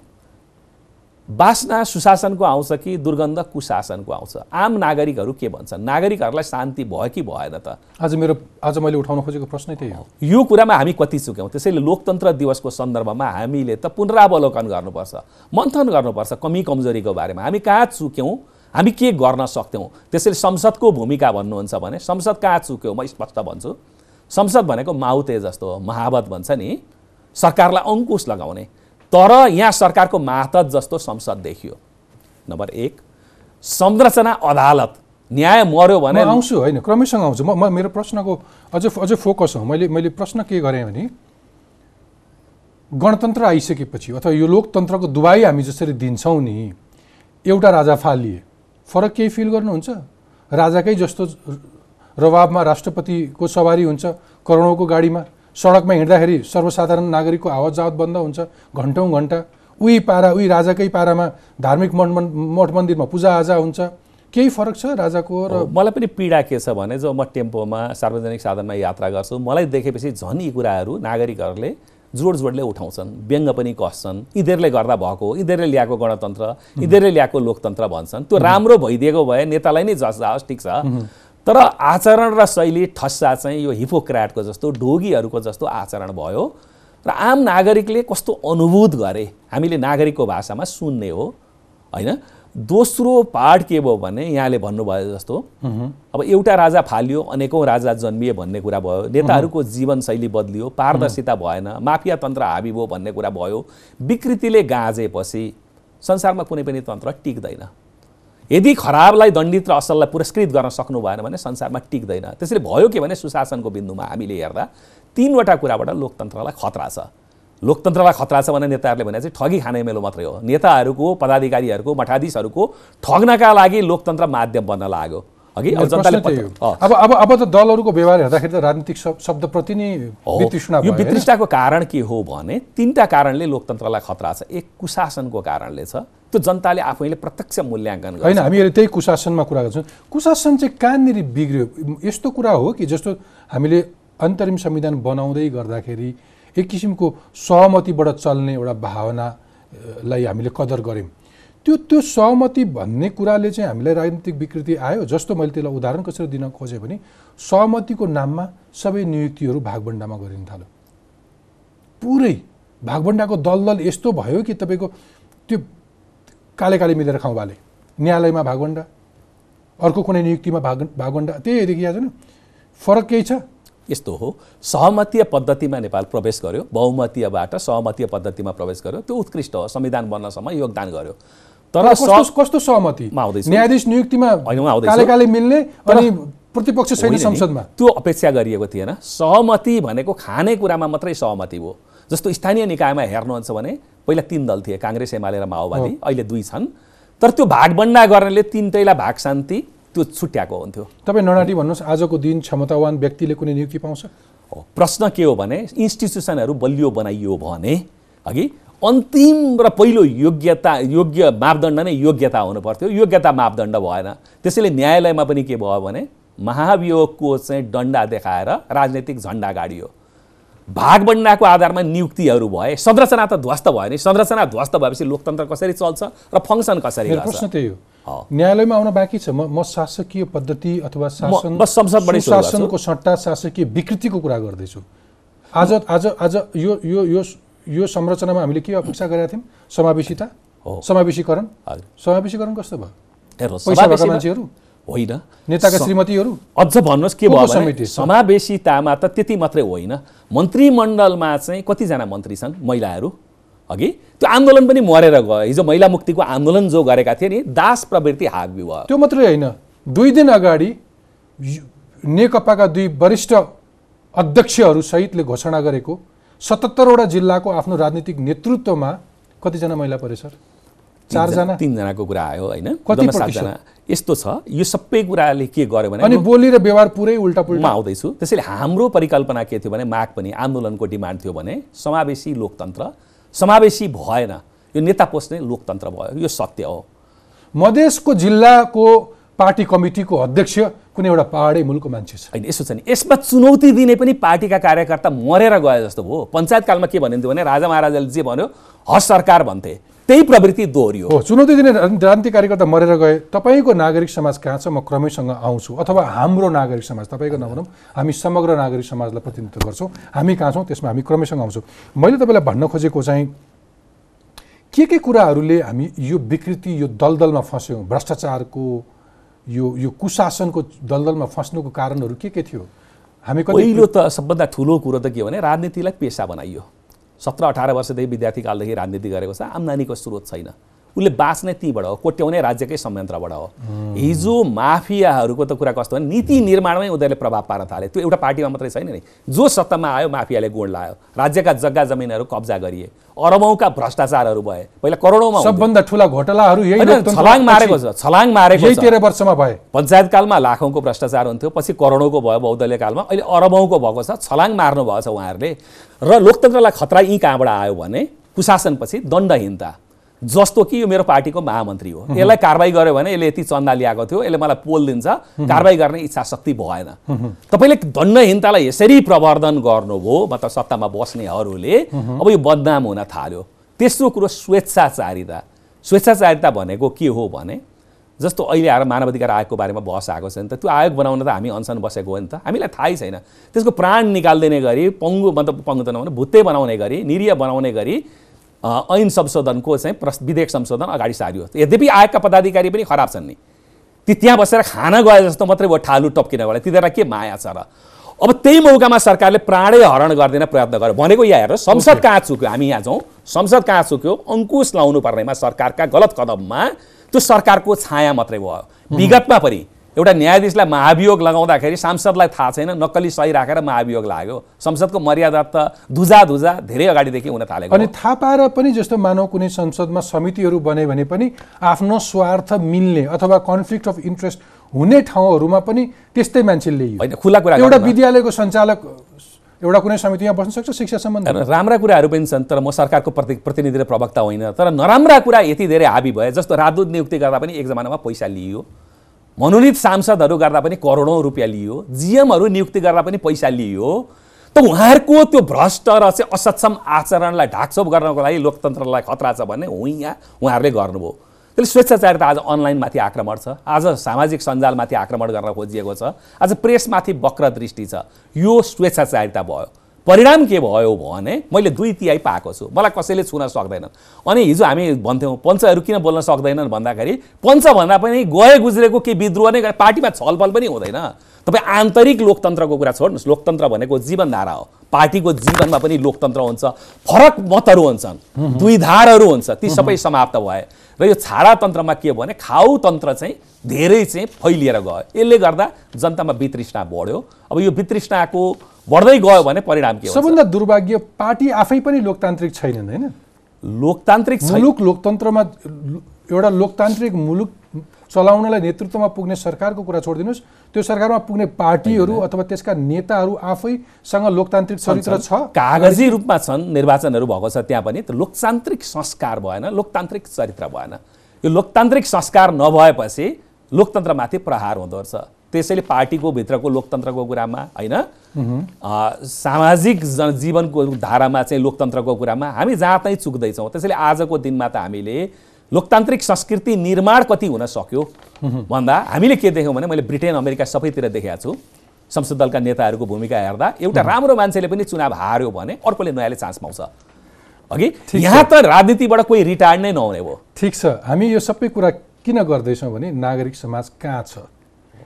[SPEAKER 2] बासना सुशासनको आउँछ कि दुर्गन्ध कुशासनको आउँछ? आम नागरिकहरू के भन्छन्? नागरिकहरूलाई शान्ति भयो कि भएन त?
[SPEAKER 1] आज मेरो आज मैले उठाउन खोजेको प्रश्नै त्यही हो।
[SPEAKER 2] यो कुरामा हामी कति चुक्यौँ? त्यसैले लोकतन्त्र दिवसको सन्दर्भमा हामीले त पुनरावलोकन गर्नुपर्छ। मन्थन गर्नुपर्छ कमी कमजोरीको बारेमा। हामी कहाँ चुक्यौँ? हामी के गर्न सक्थ्यौँ? त्यसैले संसदको भूमिका भन्नुहुन्छ भने संसद कहाँ चुक्यौँ? म स्पष्ट भन्छु। संसद भनेको माउते जस्तो हो महावत भन्छ नि। सरकारलाई अङ्कुश लगाउने। तर यहाँ सरकारको मातहत जस्तो संसद देखियो। नम्बर एक संरचना अदालत। न्याय मर्यो भने
[SPEAKER 1] आउँछु होइन क्रमैसँग आउँछु। म म मेरो प्रश्नको अझै अझै फोकस हो। मैले मैले प्रश्न के गरेँ भने गणतन्त्र आइसकेपछि अथवा यो लोकतन्त्रको दुवाई हामी जसरी दिन्छौँ नि एउटा राजा फालिए फरक केही फिल गर्नुहुन्छ? राजाकै जस्तो रवाबमा राष्ट्रपतिको सवारी हुन्छ करोडौँको गाडीमा। सडकमा हिँड्दाखेरि सर्वसाधारण नागरिकको आवाज जावत बन्द हुन्छ घन्टौँ घन्टा। उही पारा उही राजाकै पारामा धार्मिक मठ मन- मठ मन्दिरमा पूजाआजा हुन्छ। केही फरक छ राजाको र
[SPEAKER 2] मलाई पनि पीडा के छ भने जो म टेम्पोमा सार्वजनिक साधनमा यात्रा गर्छु मलाई देखेपछि झन् यी कुराहरू नागरिकहरूले जोड जोडले उठाउँछन् व्यङ्ग पनि कस्छन्। यिनीहरूले गर्दा भएको यिनीहरूले ल्याएको गणतन्त्र यिनीहरूले ल्याएको लोकतन्त्र भन्छन्। त्यो राम्रो भइदिएको भए नेतालाई नै जस जाओस् ठिक छ। तर आचरण र शैली ठस्सा चाहिँ यो हिपोक्राटको जस्तो ढोगीहरूको जस्तो आचरण भयो। र आम नागरिकले कस्तो अनुभूत गरे हामीले नागरिकको भाषामा सुन्ने हो होइन? दोस्रो पार्ट के भयो भने यहाँले भन्नुभयो जस्तो अब एउटा राजा फालियो अनेकौँ राजा जन्मिए भन्ने कुरा भयो। नेताहरूको जीवनशैली बदलियो पारदर्शिता भएन माफिया तन्त्र हाबी भयो भन्ने कुरा भयो। विकृतिले गाँजेपछि संसारमा कुनै पनि तन्त्र टिक्दैन। यदि खराबलाई दण्डित र असललाई पुरस्कृत गर्न सक्नु भएन भने संसारमा टिक्दैन। त्यसैले भयो के भने सुशासनको बिन्दुमा हामीले हेर्दा तिनवटा कुराबाट लोकतन्त्रलाई खतरा छ। लोकतन्त्रलाई खतरा छ भने नेताहरूले भने चाहिँ ठगी खाने मेलो मात्रै हो। नेताहरूको पदाधिकारीहरूको मठाधीशहरूको ठग्नका लागि लोकतन्त्र माध्यम बन्न लाग्यो। अघि अब।
[SPEAKER 1] अब अब अब त दलहरूको व्यवहार हेर्दाखेरि त राजनीतिक शब- शब्दप्रति नै
[SPEAKER 2] यो? वितृष्णाको कारण के हो भने तिनवटा कारणले लोकतन्त्रलाई खतरा छ। एक कुशासनको कारणले छ। त्यो जनताले आफैले प्रत्यक्ष मूल्याङ्कन गर्छ।
[SPEAKER 1] होइन हामी अहिले त्यही कुशासनमा कुरा गर्छौँ। कुशासन चाहिँ कहाँनिर बिग्रियो? यस्तो कुरा हो कि जस्तो हामीले अन्तरिम संविधान बनाउँदै गर्दाखेरि एक किसिमको सहमतिबाट चल्ने एउटा भावनालाई हामीले कदर गऱ्यौँ। त्यो त्यो सहमति भन्ने कुराले चाहिँ हामीलाई राजनीतिक विकृति आयो जस्तो मैले त्यसलाई उदाहरण कसरी दिन खोजेँ भने सहमतिको नाममा सबै नियुक्तिहरू भागभन्डामा गरिन थाल्यो। पुरै भागभन्डाको दल दल यस्तो भयो कि तपाईँको त्यो काले काले मिलेर खाउँ बाले न्यायालयमा भागभन्डा अर्को कुनै नियुक्तिमा भाग भागभन्डा त्यही देखिया छैन फरक केही छ?
[SPEAKER 2] यस्तो हो सहमतीय पद्धतिमा नेपाल प्रवेश गर्यो बहुमतीयबाट सहमतीय पद्धतिमा प्रवेश गर्यो त्यो उत्कृष्ट हो संविधान बन्नसम्म योगदान गर्यो। तर
[SPEAKER 1] कस्तो सहमति?
[SPEAKER 2] आउँदैछु।
[SPEAKER 1] न्यायाधीश नियुक्तिमा। काले काले मिल्ने अनि प्रतिपक्ष छैन संसदमा।
[SPEAKER 2] त्यो अपेक्षा गरिएको थिएन। सहमति भनेको खानेकुरामा मात्रै सहमति हो। जस्तो स्थानीय निकायमा हेर्नुहुन्छ भने पहिला तिन दल थिए काङ्ग्रेस एमाले र माओवादी अहिले दुई छन्। तर त्यो भागबन्डा गर्नेले तिनटैलाई भाग शान्ति त्यो छुट्याएको हुन्थ्यो।
[SPEAKER 1] तपाईँ ननाटी भन्नुहोस् आजको दिन क्षमतावान व्यक्तिले कुनै नियुक्ति पाउँछ?
[SPEAKER 2] हो प्रश्न के हो भने इन्स्टिट्युसनहरू बलियो बनाइयो भने अघि अन्तिम र पहिलो योग्यता योग्य मापदण्ड नै योग्यता हुनु पर्थ्यो योग्यता मापदण्ड भएन। त्यसैले न्यायालयमा पनि के भयो भने महाभियोगको चाहिँ डन्डा देखाएर राजनैतिक झन्डा गाडियो। भागबन्डाको आधारमा नियुक्तिहरू भए संरचना त ध्वस्त भयो नि। संरचना ध्वस्त भएपछि लोकतन्त्र कसरी चल्छ र फङ्सन कसरी
[SPEAKER 1] प्रश्न त्यही हो। न्यायालयमा आउन बाँकी छ। म म शासकीय पद्धति अथवा शासन। शासनको सट्टा शासकीय विकृतिको कुरा गर्दैछु। आज आज आज यो यो यो यो संरचनामा हामीले के अपेक्षा गरेका थियौँ? समावेशिता
[SPEAKER 2] हो।
[SPEAKER 1] समावेशीकरण। समावेशीकरण कस्तो भयो? पैसा भएका मान्छेहरू?
[SPEAKER 2] होइन।
[SPEAKER 1] नेताका श्रीमतीहरू?
[SPEAKER 2] अझ भन्नुहोस् के भयो? समावेशितामा त त्यति मात्रै होइन। मन्त्रीमण्डलमा चाहिँ कतिजना मन्त्री छन्? महिलाहरू। अघि? त्यो आन्दोलन पनि मरेर गयो। हिजो महिला मुक्तिको आन्दोलन जो गरेका थिए नि दास प्रवृत्ति हावी भयो
[SPEAKER 1] त्यो मात्रै होइन। दुई दिन अगाडि नेकपाका दुई वरिष्ठ अध्यक्षहरू सहितले घोषणा गरेको सतहत्तरवटा जिल्लाको आफ्नो राजनीतिक नेतृत्वमा कतिजना महिला परे सर? चारजना?
[SPEAKER 2] तिनजनाको कुरा आयो होइन? सातजना। यस्तो छ। यो सबै कुराले के गर्यो भने
[SPEAKER 1] अनि बोली र व्यवहार पुरै उल्टा
[SPEAKER 2] म
[SPEAKER 1] पुल्टा
[SPEAKER 2] आउँदैछु। त्यसैले हाम्रो परिकल्पना के थियो भने माग पनि आन्दोलनको डिमान्ड थियो भने समावेशी लोकतन्त्र समावेशी भएन। यो नेता पोस्ने लोकतन्त्र भयो। यो सत्य हो।
[SPEAKER 1] मधेसको जिल्लाको पार्टी कमिटीको अध्यक्ष कुनै एउटा पहाडै मुलको मान्छे छ।
[SPEAKER 2] होइन यसो छ नि। यसमा चुनौती दिने पनि पार्टीका कार्यकर्ता मरेर गए जस्तो भयो। पञ्चायतकालमा के भनिन्थ्यो भने राजा महाराजाले जे भन्यो हस् सरकार भन्थे। त्यही प्रवृत्ति दोहोरियो।
[SPEAKER 1] हो चुनौती दिने राजनीति राजनीतिक कार्यकर्ता मरेर गए तपाईँको नागरिक समाज कहाँ छ? म क्रमैसँग आउँछु। अथवा हाम्रो नागरिक समाज तपाईँको नभनौँ हामी समग्र नागरिक समाजलाई प्रतिनिधित्व गर्छौँ। हामी कहाँ छौँ? त्यसमा हामी क्रमैसँग आउँछौँ। मैले तपाईँलाई भन्न खोजेको चाहिँ के के कुराहरूले हामी यो विकृति यो दलदलमा फस्यौँ? भ्रष्टाचारको यो यो कुशासनको दलदलमा फस्नुको कारणहरू के के थियो? हामी
[SPEAKER 2] पहिलो त सबभन्दा ठुलो कुरो त के भने राजनीतिलाई पेसा बनाइयो। सत्र अठार वर्षदेखि विद्यार्थी कालदेखि राजनीति गरेको छ। आम्दानीको स्रोत छैन। उसले बाँच्ने त्यहीँबाट हो कोट्याउने राज्यकै संयन्त्रबाट हो। हिजो माफियाहरूको त कुरा कस्तो भने नीति निर्माणमै उनीहरूले प्रभाव पार्न थाले। त्यो एउटा पार्टीमा मात्रै छैन नि। जो सत्तामा आयो माफियाले गोड लायो। राज्यका जग्गा जमिनहरू कब्जा गरिए। अरबौँका भ्रष्टाचारहरू भए। पहिला करोडौँमा।
[SPEAKER 1] सबभन्दा ठुला घोटालाहरू
[SPEAKER 2] छलाङ मारेको छ छलाङ मारेको
[SPEAKER 1] तेह्र वर्षमा भए।
[SPEAKER 2] पञ्चायत कालमा लाखौँको भ्रष्टाचार हुन्थ्यो पछि करोडौँको भयो बहुदलीय कालमा अहिले अरबौँको भएको छ छलाङ मार्नु भएको छ उहाँहरूले। र लोकतन्त्रलाई खतरा यहीँ कहाँबाट आयो भने कुशासनपछि दण्डहीनता। जस्तो कि यो मेरो पार्टीको महामन्त्री हो। यसलाई कारवाही गर्यो भने यसले यति चन्दा ल्याएको थियो यसले मलाई पोल दिन्छ कारवाही गर्ने इच्छा शक्ति भएन। तपाईँले दण्डहीनतालाई यसरी प्रवर्धन गर्नुभयो मतलब सत्तामा बस्नेहरूले अब यो बदनाम हुन थाल्यो। तेस्रो कुरो स्वेच्छाचारिता। स्वेच्छाचारिता भनेको के हो भने जस्तो अहिले आएर मानव अधिकार आयोगको बारेमा बहस आएको छ नि त त्यो आयोग बनाउन त हामी अनसन बसेको हो नि त। हामीलाई थाहै छैन। त्यसको प्राण निकालिदिने गरी पङ्गु मतलब पङ्गु त नभने भुत्ते बनाउने गरी निरीय बनाउने गरी ऐन संशोधनको चाहिँ प्रस विधेयक संशोधन अगाडि सारियो। यद्यपि आयोगका पदाधिकारी पनि खराब छन् नि। ती त्यहाँ बसेर खान गए जस्तो मात्रै भयो ठालु टप्किने वाला तिनीहरूलाई के माया छ र? अब त्यही मौकामा सरकारले प्राणै हरण गरिदिन प्रयत्न गर्यो। भनेको यहाँ हेर संसद कहाँ चुक्यो? हामी यहाँ जाउँ। संसद कहाँ चुक्यो? अङ्कुश लाउनु पर्नेमा सरकारका गलत कदममा त्यो सरकारको छाया मात्रै भयो। विगतमा पनि एउटा न्यायाधीशलाई महाभियोग लगाउँदाखेरि सांसदलाई थाहा छैन नक्कली सही राखेर महाभियोग लाग्यो। संसदको मर्यादा त धुजा धुजा धेरै अगाडिदेखि हुन थालेको
[SPEAKER 1] अनि। थाहा पाएर पनि जस्तो मानव कुनै संसदमा समितिहरू बने भने पनि आफ्नो स्वार्थ मिल्ने अथवा कन्फ्लिक्ट अफ इन्ट्रेस्ट हुने ठाउँहरूमा पनि त्यस्तै मान्छे ल्याइयो।
[SPEAKER 2] होइन खुला कुरा
[SPEAKER 1] एउटा। विद्यालयको सञ्चालक एउटा कुनै समितिमा बस्न सक्छ शिक्षा सम्बन्धी।
[SPEAKER 2] राम्रा कुराहरू पनि छन् तर म सरकारको प्रति प्रतिनिधि र प्रवक्ता होइन। तर नराम्रा कुरा यति धेरै हाबी भए जस्तो राजदूत नियुक्ति गर्दा पनि एक जमानामा पैसा लिइयो। मनोनित सांसदहरू गर्दा पनि करोडौँ रुपियाँ लियो जिएमहरू नियुक्ति गर्दा पनि पैसा लियो। त उहाँहरूको त्यो भ्रष्ट र चाहिँ असक्षम आचरणलाई ढाकछोप गर्नको लागि लोकतन्त्रलाई खतरा छ भन्ने हो यहाँ उहाँहरूले गर्नुभयो। त्यसले स्वेच्छाचारिता आज अनलाइनमाथि आक्रमण छ। आज सामाजिक सञ्जालमाथि आक्रमण गर्न खोजिएको छ। आज प्रेसमाथि वक्र दृष्टि छ। यो स्वेच्छाचारिता भयो। परिणाम के भयो भने मैले दुई तिहाई पाएको छु। मलाई कसैले छुन सक्दैनन् अनि हिजो हामी भन्थ्यौँ पञ्चहरू किन बोल्न सक्दैनन् भन्दाखेरि पञ्च भन्दा पनि गए गुज्रेको के विद्रोह नै पार्टीमा छलफल पनि हुँदैन। तपाईँ आन्तरिक लोकतन्त्रको कुरा छोड्नुहोस्। लोकतन्त्र भनेको जीवनधारा हो। पार्टीको जीवनमा पनि लोकतन्त्र हुन्छ। फरक मतहरू हुन्छन्। दुई धारहरू हुन्छ। ती सबै समाप्त भए। र यो छाडातन्त्रमा के भने खाउ तन्त्र चाहिँ धेरै चाहिँ फैलिएर गयो। यसले गर्दा जनतामा वितृष्णा बढ्यो। अब यो वितृष्णाको बढ्दै गयो भने परिणाम के
[SPEAKER 1] सबभन्दा दुर्भाग्य पार्टी आफै पनि लोकतान्त्रिक छैनन् होइन?
[SPEAKER 2] लोकतान्त्रिक
[SPEAKER 1] मुलुक लोकतन्त्रमा एउटा लोकतान्त्रिक मुलुक चलाउनलाई नेतृत्वमा पुग्ने सरकारको कुरा छोडिदिनुहोस्। त्यो सरकारमा पुग्ने पार्टीहरू अथवा त्यसका नेताहरू आफैसँग लोकतान्त्रिक चरित्र छ।
[SPEAKER 2] कागजी रूपमा छन् निर्वाचनहरू भएको छ त्यहाँ पनि। त लोकतान्त्रिक संस्कार भएन लोकतान्त्रिक चरित्र भएन। यो लोकतान्त्रिक संस्कार नभएपछि लोकतन्त्रमाथि प्रहार हुँदो रहेछ त्यसैले पार्टीको भित्रको लोकतन्त्रको कुरामा होइन? सामाजिक ज- जीवनको धारामा चाहिँ लोकतन्त्रको कुरामा हामी जहाँ तहीँ चुक्दैछौँ त्यसैले आजको दिनमा त हामीले लोकतान्त्रिक संस्कृति निर्माण कति हुन सक्यो? भन्दा हामीले के देख्यौँ भने मैले ब्रिटेन अमेरिका सबैतिर देखेको छु। संसद दलका नेताहरूको भूमिका हेर्दा एउटा राम्रो मान्छेले पनि चुनाव हार्यो भने अर्कोले नयाँले चान्स पाउँछ। अघि यहाँ त राजनीतिबाट कोही रिटायर्ड नै नहुने भयो
[SPEAKER 1] ठिक छ। हामी यो सबै कुरा किन गर्दैछौँ भने नागरिक समाज कहाँ छ?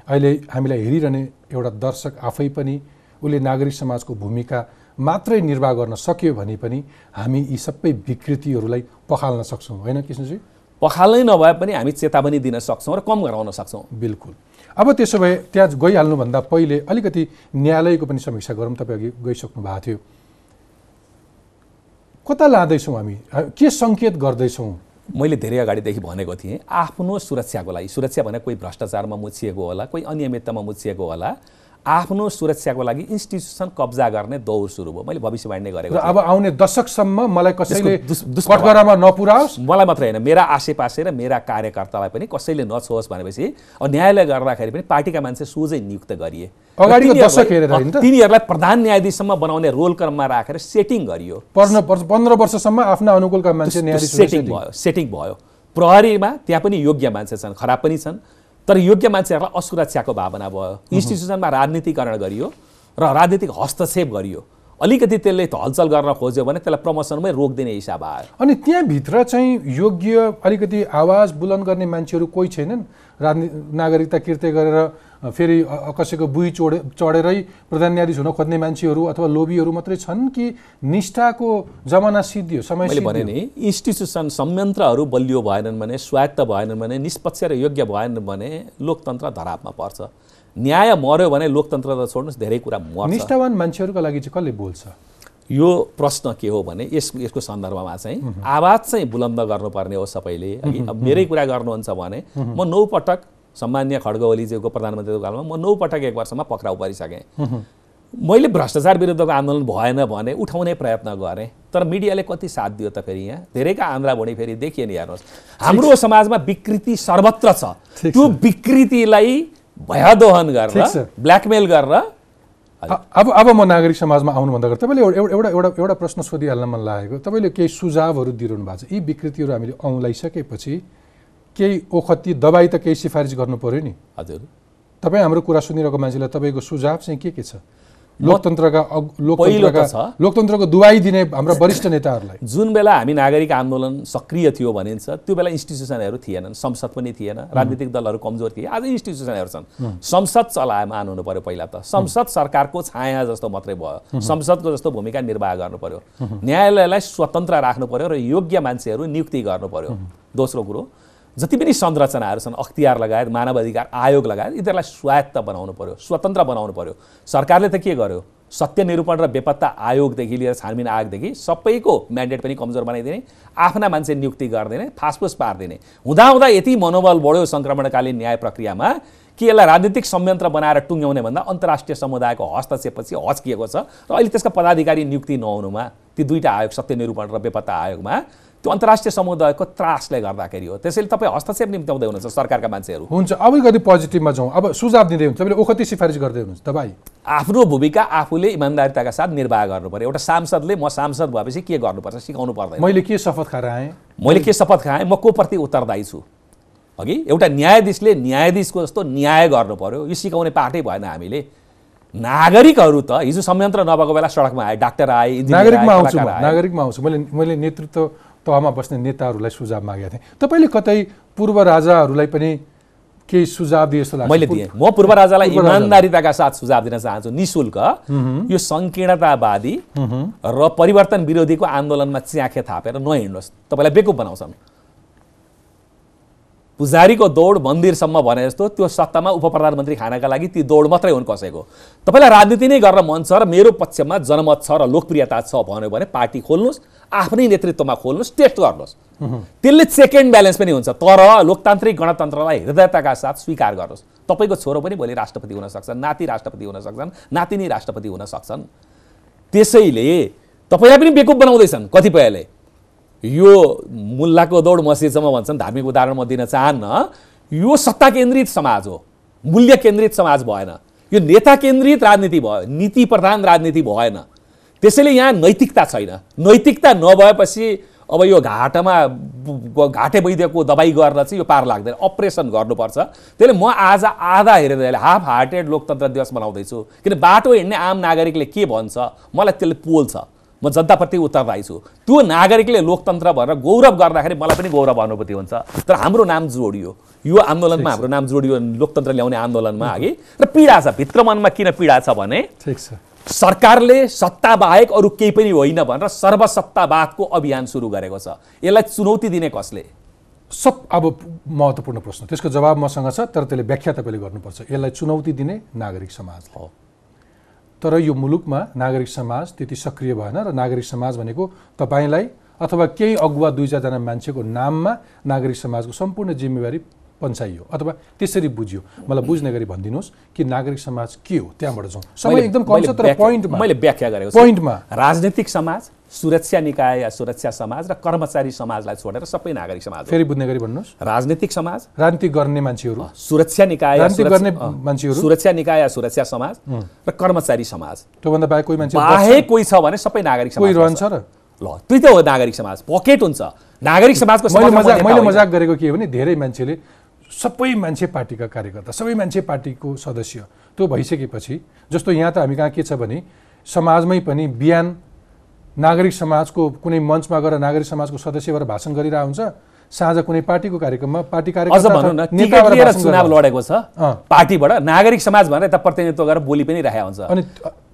[SPEAKER 1] अहिले हामीलाई हेरिरहने एउटा दर्शक आफै पनि उसले नागरिक समाजको भूमिका मात्रै निर्वाह गर्न सक्यो भने पनि हामी यी सबै विकृतिहरूलाई पखाल्न सक्छौँ। होइन कृष्णजी?
[SPEAKER 2] पखालै नभए पनि हामी चेतावनी दिन सक्छौँ र कम गराउन सक्छौँ।
[SPEAKER 1] बिल्कुल। अब त्यसो भए त्यहाँ गइहाल्नुभन्दा पहिले अलिकति न्यायालयको पनि समीक्षा गरौँ तपाईँ अघि गइसक्नु भएको थियो। कता लाँदैछौँ हामी? के सङ्केत गर्दैछौँ?
[SPEAKER 2] मैले धेरै अगाडिदेखि भनेको थिएँ आफ्नो सुरक्षाको लागि। सुरक्षा भने कोही भ्रष्टाचारमा मुछिएको होला कोही अनियमिततामा मुछिएको होला। आफ्नो सुरक्षाको लागि इन्स्टिट्युसन कब्जा गर्ने दौड सुरु भयो। मैले भविष्यवाणी नै गरेको
[SPEAKER 1] अब आउने दशकसम्म मलाई कसैले। कटघरामा नपुराओस्।
[SPEAKER 2] मलाई मात्रै होइन मेरा आसेपासे र मेरा कार्यकर्तालाई पनि कसैले नछोस् भनेपछि अब न्यायालय गर्दाखेरि पनि पार्टीका मान्छे सोझै नियुक्त गरिए।
[SPEAKER 1] अगाडिको
[SPEAKER 2] तिनीहरूलाई-
[SPEAKER 1] दशक हेरेर?
[SPEAKER 2] तिनीहरूलाई प्रधान न्यायाधीशसम्म बनाउने रोल क्रममा राखेर सेटिङ गरियो।
[SPEAKER 1] पन्ध्र वर्ष पन्ध्र वर्षसम्म आफ्ना अनुकूलका मान्छे
[SPEAKER 2] सेटिङ भयो सेटिङ भयो। प्रहरीमा त्यहाँ पनि योग्य मान्छे छन् खराब पनि छन्। तर योग्य मान्छेहरूलाई असुरक्षाको भावना भयो। इन्स्टिट्युसनमा राजनीतिकरण गरियो र राजनीतिक हस्तक्षेप गरियो। अलिकति त्यसले हलचल गर्न खोज्यो भने त्यसलाई प्रमोसनमै रोकिदिने हिसाब आयो
[SPEAKER 1] अनि त्यहाँभित्र चाहिँ योग्य अलिकति आवाज बुलन्द गर्ने मान्छेहरू कोही छैनन्? राजनी नागरिकता किर्ते गरेर फेरि कसैको बुई चोडे चढेरै प्रधान न्यायाधीश हुन खोज्ने मान्छेहरू अथवा लोभीहरू मात्रै छन् कि निष्ठाको जमाना सिद्धियो समय
[SPEAKER 2] मैले भने नि इन्स्टिट्युसन संयन्त्रहरू बलियो भएनन् भने स्वायत्त भएनन् भने निष्पक्ष र योग्य भएनन् भने लोकतन्त्र धरापमा पर्छ। न्याय मर्यो भने लोकतन्त्र त छोड्नुहोस् धेरै कुरा मर्छ।
[SPEAKER 1] निष्ठावान मान्छेहरूका लागि चाहिँ कसले बोल्छ?
[SPEAKER 2] यो प्रश्न के हो भने यस यसको सन्दर्भमा चाहिँ आवाज चाहिँ बुलन्द गर्नुपर्ने हो सबैले। अब मेरै कुरा गर्नुहुन्छ भने म नौ पटक सम्मान्य खड्ग ओलीज्यूको प्रधानमन्त्रीको कालमा म नौ पटक एक वर्षमा पक्राउ परिसकेँ मैले भ्रष्टाचार विरुद्धको आन्दोलन भएन भने उठाउने प्रयत्न गरेँ तर मिडियाले कति साथ दियो त फेरि यहाँ? धेरैका आन्द्रा भुँडी फेरि देखिए नि हेर्नुहोस्। हाम्रो समाजमा विकृति सर्वत्र छ। त्यो विकृतिलाई भयादोहन गरेर। ब्ल्याकमेल गरेर
[SPEAKER 1] अब अब म नागरिक समाजमा आउनुभन्दा अगाडि तपाईँले एउटा एउटा एउटा एउटा प्रश्न सोधिहाल्न मन लागेको तपाईँले केही सुझावहरू दिइरहनु भएको छ। यी विकृतिहरू हामीले औँलाइसकेपछि केही ओखती दबाई त केही सिफारिस गर्नु पऱ्यो नि।
[SPEAKER 2] हजुर।
[SPEAKER 1] तपाईँ हाम्रो कुरा सुनिरहेको मान्छेलाई तपाईँको सुझाव चाहिँ के के छ? लोकतन्त्रका लोकतन्त्रका। लोकतन्त्रको दुवाई दिने हाम्रा वरिष्ठ नेताहरूलाई।
[SPEAKER 2] जुन बेला हामी नागरिक आन्दोलन सक्रिय थियो भनिन्छ त्यो बेला इन्स्टिट्युसनहरू थिएनन् संसद पनि थिएन राजनीतिक दलहरू कमजोर थिए। आज इन्स्टिट्युसनहरू छन्। संसद चलाए मान हुनु पर्यो पहिला त। संसद सरकारको छाया जस्तो मात्रै भयो। संसदको जस्तो भूमिका निर्वाह गर्नु पर्यो। न्यायालयलाई स्वतन्त्र राख्नु पर्यो र योग्य मान्छेहरू नियुक्ति गर्नु पर्यो। दोस्रो कुरो जति पनि संरचनाहरू छन् अख्तियार लगायत मानव अधिकार आयोग लगायत यिनीहरूलाई स्वायत्त बनाउनु पर्यो स्वतन्त्र बनाउनु पर्यो। सरकारले त के गर्यो? सत्य निरूपण र बेपत्ता आयोगदेखि लिएर छानबिन आयोगदेखि सबैको म्यान्डेट पनि कमजोर बनाइदिने आफ्ना मान्छे नियुक्ति गरिदिने फासफुस पारिदिने। हुँदाहुँदा यति मनोबल बढ्यो सङ्क्रमणकालीन न्याय प्रक्रियामा कि यसलाई राजनीतिक संयन्त्र बनाएर टुङ्ग्याउने भन्दा अन्तर्राष्ट्रिय समुदायको हस्तक्षेपपछि हच्किएको छ र अहिले त्यसका पदाधिकारी नियुक्ति नहुनुमा ती दुईवटा आयोग सत्य निरूपण र बेपत्ता आयोगमा त्यो अन्तर्राष्ट्रिय समुदायको त्रासले गर्दाखेरि हो। त्यसैले तपाईँ हस्तक्षेप निम्त्याउँदै हुनुहुन्छ सरकारका मान्छेहरू।
[SPEAKER 1] हुन्छ अब अलिकति पोजिटिभमा जाउँ। अब सुझाव दिँदै हुनुहुन्छ तपाईँले ओखती सिफारिस गर्दै हुनुहुन्छ तपाईँ।
[SPEAKER 2] आफ्नो भूमिका आफूले इमान्दारिताका साथ निर्वाह गर्नु पर्यो एउटा सांसदले म सांसद भएपछि के गर्नुपर्छ सिकाउनु पर्दैन।
[SPEAKER 1] मैले के शपथ खाएर आएँ
[SPEAKER 2] मैले के शपथ खाएँ म को प्रति उत्तरदायी छु। अघि एउटा न्यायाधीशले न्यायाधीशको जस्तो न्याय गर्नु पर्यो यो सिकाउने पाठै भएन हामीले। नागरिकहरू त हिजो संयन्त्र नभएको बेला सडकमा आए डाक्टर आए
[SPEAKER 1] नागरिकमा आउँछु। नागरिकमा आउँछु। मैले मैले नेतृत्व तहमा बस्ने नेताहरूलाई सुझाव मागेको थिएँ। तपाईँले कतै पूर्व राजाहरूलाई पनि केही सुझाव दिए जस्तो लाग्छ?
[SPEAKER 2] मैले दिएँ। म पूर्व राजालाई। इमान्दारिताका साथ सुझाव दिन चाहन्छु। निशुल्क यो सङ्कीर्णतावादी र परिवर्तन विरोधीको आन्दोलनमा च्याखे थापेर नहिँड्नुहोस्। तपाईँलाई बेकुप बनाउँछन् पुजारीको दौड मन्दिरसम्म भने जस्तो त्यो सत्तामा उप प्रधानमन्त्री खानका लागि ती दौड मात्रै हुन् कसैको। तपाईँलाई राजनीति नै गर्न मन छ र मेरो पक्षमा जनमत छ र लोकप्रियता छ भन्यो भने पार्टी खोल्नुहोस् आफ्नै नेतृत्वमा खोल्नुहोस् टेस्ट गर्नुहोस्। त्यसले चेक एन्ड ब्यालेन्स पनि हुन्छ। तर लोकतान्त्रिक गणतन्त्रलाई हृदयताका साथ स्वीकार गर्नुहोस्। तपाईँको छोरो पनि भोलि राष्ट्रपति हुन सक्छन् नाति राष्ट्रपति हुन सक्छन् नातिनी राष्ट्रपति हुन सक्छन्। त्यसैले तपाईँलाई पनि बेकुप बनाउँदैछन् कतिपयले। यो मुल्लाको दौड मस्जिदसम्म भन्छन् धार्मिक उदाहरण म दिन चाहन्न यो सत्ता केन्द्रित समाज हो मूल्य केन्द्रित समाज भएन यो नेता केन्द्रित राजनीति भयो नीति प्रधान राजनीति भएन त्यसैले यहाँ नैतिकता छैन नैतिकता नभएपछि अब यो घाटामा घाटे वैद्यको दबाई गरेर चाहिँ यो पार लाग्दैन अपरेसन गर्नुपर्छ त्यसले म आज आधा हेरेर हाफ हार्टेड लोकतन्त्र दिवस मनाउँदैछु किन बाटो हिँड्ने आम नागरिकले के भन्छ मलाई त्यसले पोल्छ। म जनताप्रति उत्तरदायी छु त्यो नागरिकले लोकतन्त्र भनेर गौरव गर्दाखेरि मलाई पनि गौरव अनुभूति हुन्छ। तर हाम्रो नाम जोडियो। यो आन्दोलनमा हाम्रो नाम जोडियो लोकतन्त्र ल्याउने आन्दोलनमा अघि। र पीडा छ भित्र मनमा किन पीडा छ भने
[SPEAKER 1] ठिक छ।
[SPEAKER 2] सरकारले सत्ता बाहेक अरू केही पनि होइन भनेर सर्वसत्तावादको अभियान सुरु गरेको छ। यसलाई चुनौती दिने कसले?
[SPEAKER 1] सब अब महत्त्वपूर्ण प्रश्न। त्यसको जवाब मसँग छ तर त्यसले व्याख्या तपाईँले गर्नुपर्छ। यसलाई चुनौती दिने नागरिक समाज।
[SPEAKER 2] हो।
[SPEAKER 1] तर यो मुलुकमा नागरिक समाज त्यति सक्रिय भएन र नागरिक समाज भनेको तपाईँलाई अथवा केही अगुवा दुई चारजना मान्छेको नाममा नागरिक समाजको सम्पूर्ण जिम्मेवारी पन्छाइयो अथवा त्यसरी बुझ्यो। मलाई बुझ्ने गरी भनिदिनुहोस् कि नागरिक समाज के हो? त्यहाँबाट जाउँ। समय
[SPEAKER 2] मैले-
[SPEAKER 1] एकदम कम छ तर पोइन्टमा।
[SPEAKER 2] मैले व्याख्या गरेको
[SPEAKER 1] पोइन्टमा।
[SPEAKER 2] राजनीतिक समाज सुरक्षा निकाय या सुरक्षा समाज र कर्मचारी समाजलाई छोडेर सबै नागरिक समाज
[SPEAKER 1] फेरि बुझ्ने गरी भन्नुहोस्।
[SPEAKER 2] राजनीतिक समाज
[SPEAKER 1] राजनीति गर्ने मान्छेहरू।
[SPEAKER 2] सुरक्षा निकाय
[SPEAKER 1] गर्ने मान्छेहरू?
[SPEAKER 2] सुरक्षा निकाय या सुरक्षा समाज र कर्मचारी समाज।
[SPEAKER 1] त्योभन्दा बाहेक कोही मान्छे
[SPEAKER 2] बाहेक कोही छ भने सबै नागरिक समाज
[SPEAKER 1] रहन्छ। र?
[SPEAKER 2] ल त्यही त हो नागरिक समाज। पकेट हुन्छ। नागरिक समाजको
[SPEAKER 1] मैले। मजाक गरेको के हो भने धेरै मान्छेले सबै मान्छे पार्टीका कार्यकर्ता सबै मान्छे पार्टीको सदस्य। त्यो भइसकेपछि जस्तो यहाँ त हामी कहाँ के छ भने समाजमै पनि बिहान नागरिक समाजको कुनै मञ्चमा गएर नागरिक समाजको सदस्य भएर भाषण गरिरहेको हुन्छ। साँझ कुनै पार्टीको कार्यक्रममा पार्टी भाषण
[SPEAKER 2] चुनाव लडेको छ। पार्टीबाट नागरिक समाज भनेर यता प्रतिनिधित्व गरेर बोली पनि रहेको हुन्छ।
[SPEAKER 1] अनि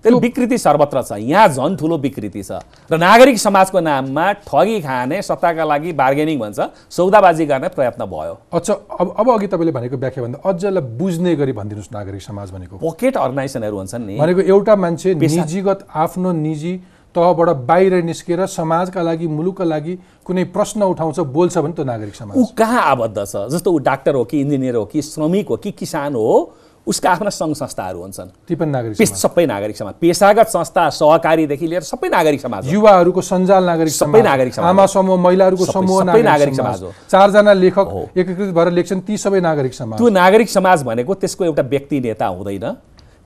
[SPEAKER 2] त्यसले विकृति सर्वत्र छ। यहाँ झन् ठुलो विकृति छ। र नागरिक समाजको नाममा ठगी खाने सत्ताका लागि बार्गेनिङ भन्छ सौदाबाजी गर्ने प्रयत्न भयो।
[SPEAKER 1] अच्छा अब अब अघि तपाईँले भनेको व्याख्या भन्दा अझलाई बुझ्ने गरी भनिदिनुहोस् नागरिक समाज भनेको।
[SPEAKER 2] पकेट अर्गनाइजेसनहरू हुन्छन् नि।
[SPEAKER 1] भनेको एउटा मान्छे निजीगत आफ्नो निजी तहबाट बाहिर निस्केर समाजका लागि मुलुकका लागि कुनै प्रश्न उठाउँछ बोल्छ भने त्यो नागरिक समाज
[SPEAKER 2] ऊ कहाँ आबद्ध छ? जस्तो ऊ डाक्टर हो कि इन्जिनियर हो कि श्रमिक हो कि किसान हो उसका आफ्ना सङ्घ संस्थाहरू हुन्छन्।
[SPEAKER 1] ती पनि नागरिक
[SPEAKER 2] सबै नागरिक समाज। पेसागत संस्था सहकारीदेखि लिएर सबै नागरिक समाज।
[SPEAKER 1] युवाहरूको सञ्जाल नागरिक
[SPEAKER 2] सबै नागरिक समाज
[SPEAKER 1] आमा समूह महिलाहरूको समूह
[SPEAKER 2] सबै नागरिक समाज हो।
[SPEAKER 1] चारजना लेखक। एकीकृत भएर लेख्छन् ती सबै नागरिक समाज
[SPEAKER 2] त्यो नागरिक समाज भनेको त्यसको एउटा व्यक्ति नेता हुँदैन।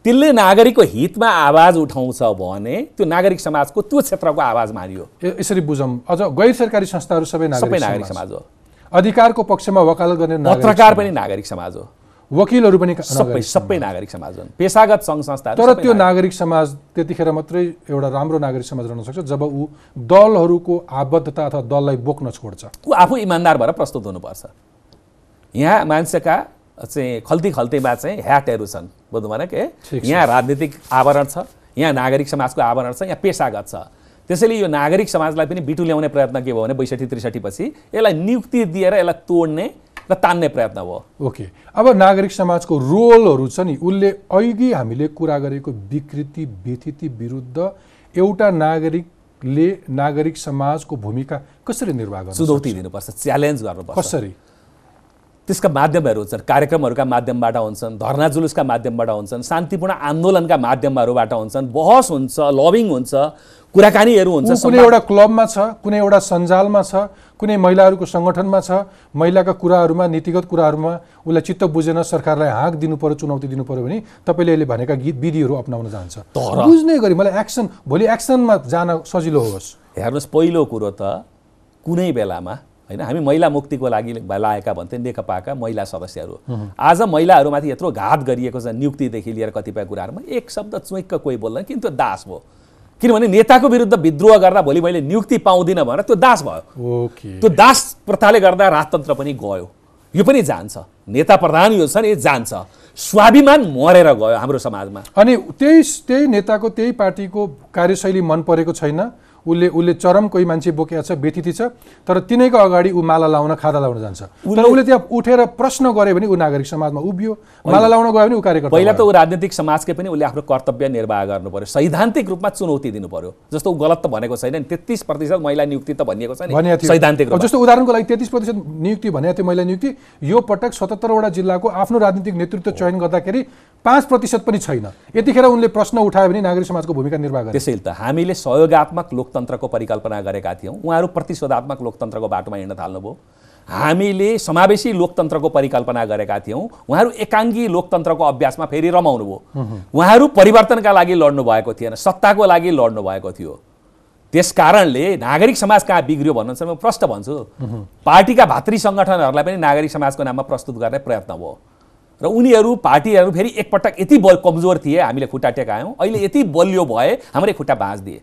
[SPEAKER 2] त्यसले नागरिकको हितमा आवाज उठाउँछ भने त्यो नागरिक समाजको त्यो क्षेत्रको आवाज मानियो
[SPEAKER 1] यसरी बुझौँ। अझ गैर सरकारी संस्थाहरू सबै
[SPEAKER 2] सबै
[SPEAKER 1] नागरिक समाज
[SPEAKER 2] हो।
[SPEAKER 1] अधिकारको पक्षमा वकालत गर्ने
[SPEAKER 2] पत्रकार। पनि नागरिक समाज हो।
[SPEAKER 1] वकिलहरू पनि
[SPEAKER 2] सबै सबै नागरिक समाज हुन्। पेसागत सङ्घ संस्थाहरू
[SPEAKER 1] तर त्यो
[SPEAKER 2] नागरिक-
[SPEAKER 1] नागरिक समाज त्यतिखेर मात्रै एउटा राम्रो नागरिक समाज रहन सक्छ जब ऊ दलहरूको आबद्धता अथवा दललाई बोक्न छोड्छ।
[SPEAKER 2] ऊ आफू इमान्दार भएर प्रस्तुत हुनुपर्छ। यहाँ मान्छेका चाहिँ खल्ती खल्तीमा चाहिँ ह्याटहरू छन्। बुझ्नु भने के। यहाँ राजनीतिक आवरण छ यहाँ नागरिक समाजको आवरण छ यहाँ पेसागत छ। त्यसैले यो नागरिक समाजलाई पनि बिटु ल्याउने प्रयत्न के भयो भने बैसठी त्रिसठी पछि यसलाई नियुक्ति दिएर यसलाई तोड्ने र तान्ने प्रयत्न भयो।
[SPEAKER 1] ओके। अब नागरिक समाजको रोलहरू छ नि उसले अघि हामीले कुरा गरेको विकृति व्यथिति विरुद्ध एउटा नागरिकले नागरिक समाजको भूमिका कसरी निर्वाह गर्न
[SPEAKER 2] चुनौती दिनुपर्छ च्यालेन्ज गर्नुपर्छ।
[SPEAKER 1] कसरी?
[SPEAKER 2] त्यसका माध्यमहरू हुन्छन् कार्यक्रमहरूका माध्यमबाट हुन्छन् धर्ना जुलुसका माध्यमबाट हुन्छन् शान्तिपूर्ण आन्दोलनका माध्यमहरूबाट हुन्छन् बहस हुन्छ लबिङ हुन्छ कुराकानीहरू हुन्छ
[SPEAKER 1] कुनै एउटा क्लबमा छ कुनै एउटा सञ्जालमा छ कुनै महिलाहरूको सङ्गठनमा छ महिलाका कुराहरूमा नीतिगत कुराहरूमा उसलाई चित्त बुझेन सरकारलाई हाँक दिनु पर्यो चुनौती दिनु पर्यो भने तपाईँले अहिले भनेका गीत विधिहरू अप्नाउन जान्छ।
[SPEAKER 2] तर-
[SPEAKER 1] बुझ्ने गरी मलाई एक्सन भोलि एक्सनमा जान सजिलो होस्।
[SPEAKER 2] हेर्नुहोस् पहिलो कुरो त कुनै बेलामा होइन? हामी महिला मुक्तिको लागि लागेका भन्थे नेकपाका महिला सदस्यहरू। आज महिलाहरूमाथि यत्रो घात गरिएको छ नियुक्तिदेखि लिएर कतिपय कुराहरूमा। एक शब्द चुइक्क कोही बोल्दैन किन त्यो दास भयो? किनभने नेताको विरुद्ध विद्रोह गर्दा भोलि मैले नियुक्ति पाउँदिनँ भनेर त्यो दास भयो। त्यो दास प्रथाले गर्दा राजतन्त्र पनि गयो। यो पनि जान्छ। नेता प्रधान यो छ नि जान्छ। स्वाभिमान मरेर गयो हाम्रो समाजमा।
[SPEAKER 1] अनि त्यही त्यही नेताको त्यही पार्टीको कार्यशैली मन परेको छैन? उसले उसले चरम कोही मान्छे बोकेको छ व्यतिथि छ तर तिनैको अगाडि ऊ माला लाउन खादा लाउन जान्छ। तर उसले त्यहाँ उठेर प्रश्न गर्यो भने ऊ नागरिक समाजमा उभियो। माला लाउन गयो भने ऊ कार्यकर्ता
[SPEAKER 2] पहिला त। ऊ राजनीतिक समाजकै पनि उसले आफ्नो कर्तव्य निर्वाह गर्नु पर्यो। सैद्धान्तिक रूपमा चुनौती दिनु पर्यो। जस्तो ऊ गलत त भनेको छैन नि तेत्तिस प्रतिशत महिला नियुक्ति त भनिएको छ सैद्धान्तिक
[SPEAKER 1] जस्तो उदाहरणको लागि तेत्तिस प्रतिशत नियुक्ति भनेको थियो महिला नियुक्ति। यो पटक सतहत्तरवटा जिल्लाको आफ्नो राजनीतिक नेतृत्व चयन गर्दाखेरि पाँच प्रतिशत पनि छैन। यतिखेर उनले प्रश्न उठायो भने नागरिक समाजको भूमिका निर्वाह गरे।
[SPEAKER 2] त्यसैले त हामीले सहयोगात्मक लोकतन्त्रको परिकल्पना गरेका थियौँ। उहाँहरू प्रतिशोधात्मक लोकतन्त्रको बाटोमा हिँड्न थाल्नुभयो। हामीले समावेशी लोकतन्त्रको परिकल्पना गरेका थियौँ। उहाँहरू एकाङ्गी लोकतन्त्रको अभ्यासमा फेरि रमाउनु भयो उहाँहरू परिवर्तनका लागि लड्नु भएको थिएन सत्ताको लागि लड्नु भएको थियो। त्यस कारणले नागरिक समाज कहाँ बिग्रियो भन्नुहुन्छ म प्रश्न भन्छु। पार्टीका भातृ सङ्गठनहरूलाई पनि नागरिक समाजको नाममा प्रस्तुत गर्ने प्रयत्न भयो। र उनीहरू पार्टीहरू फेरि एकपटक यति बल कमजोर थिए हामीले खुट्टा टेकायौँ। अहिले यति बलियो भए हाम्रै खुट्टा बाँच्दिए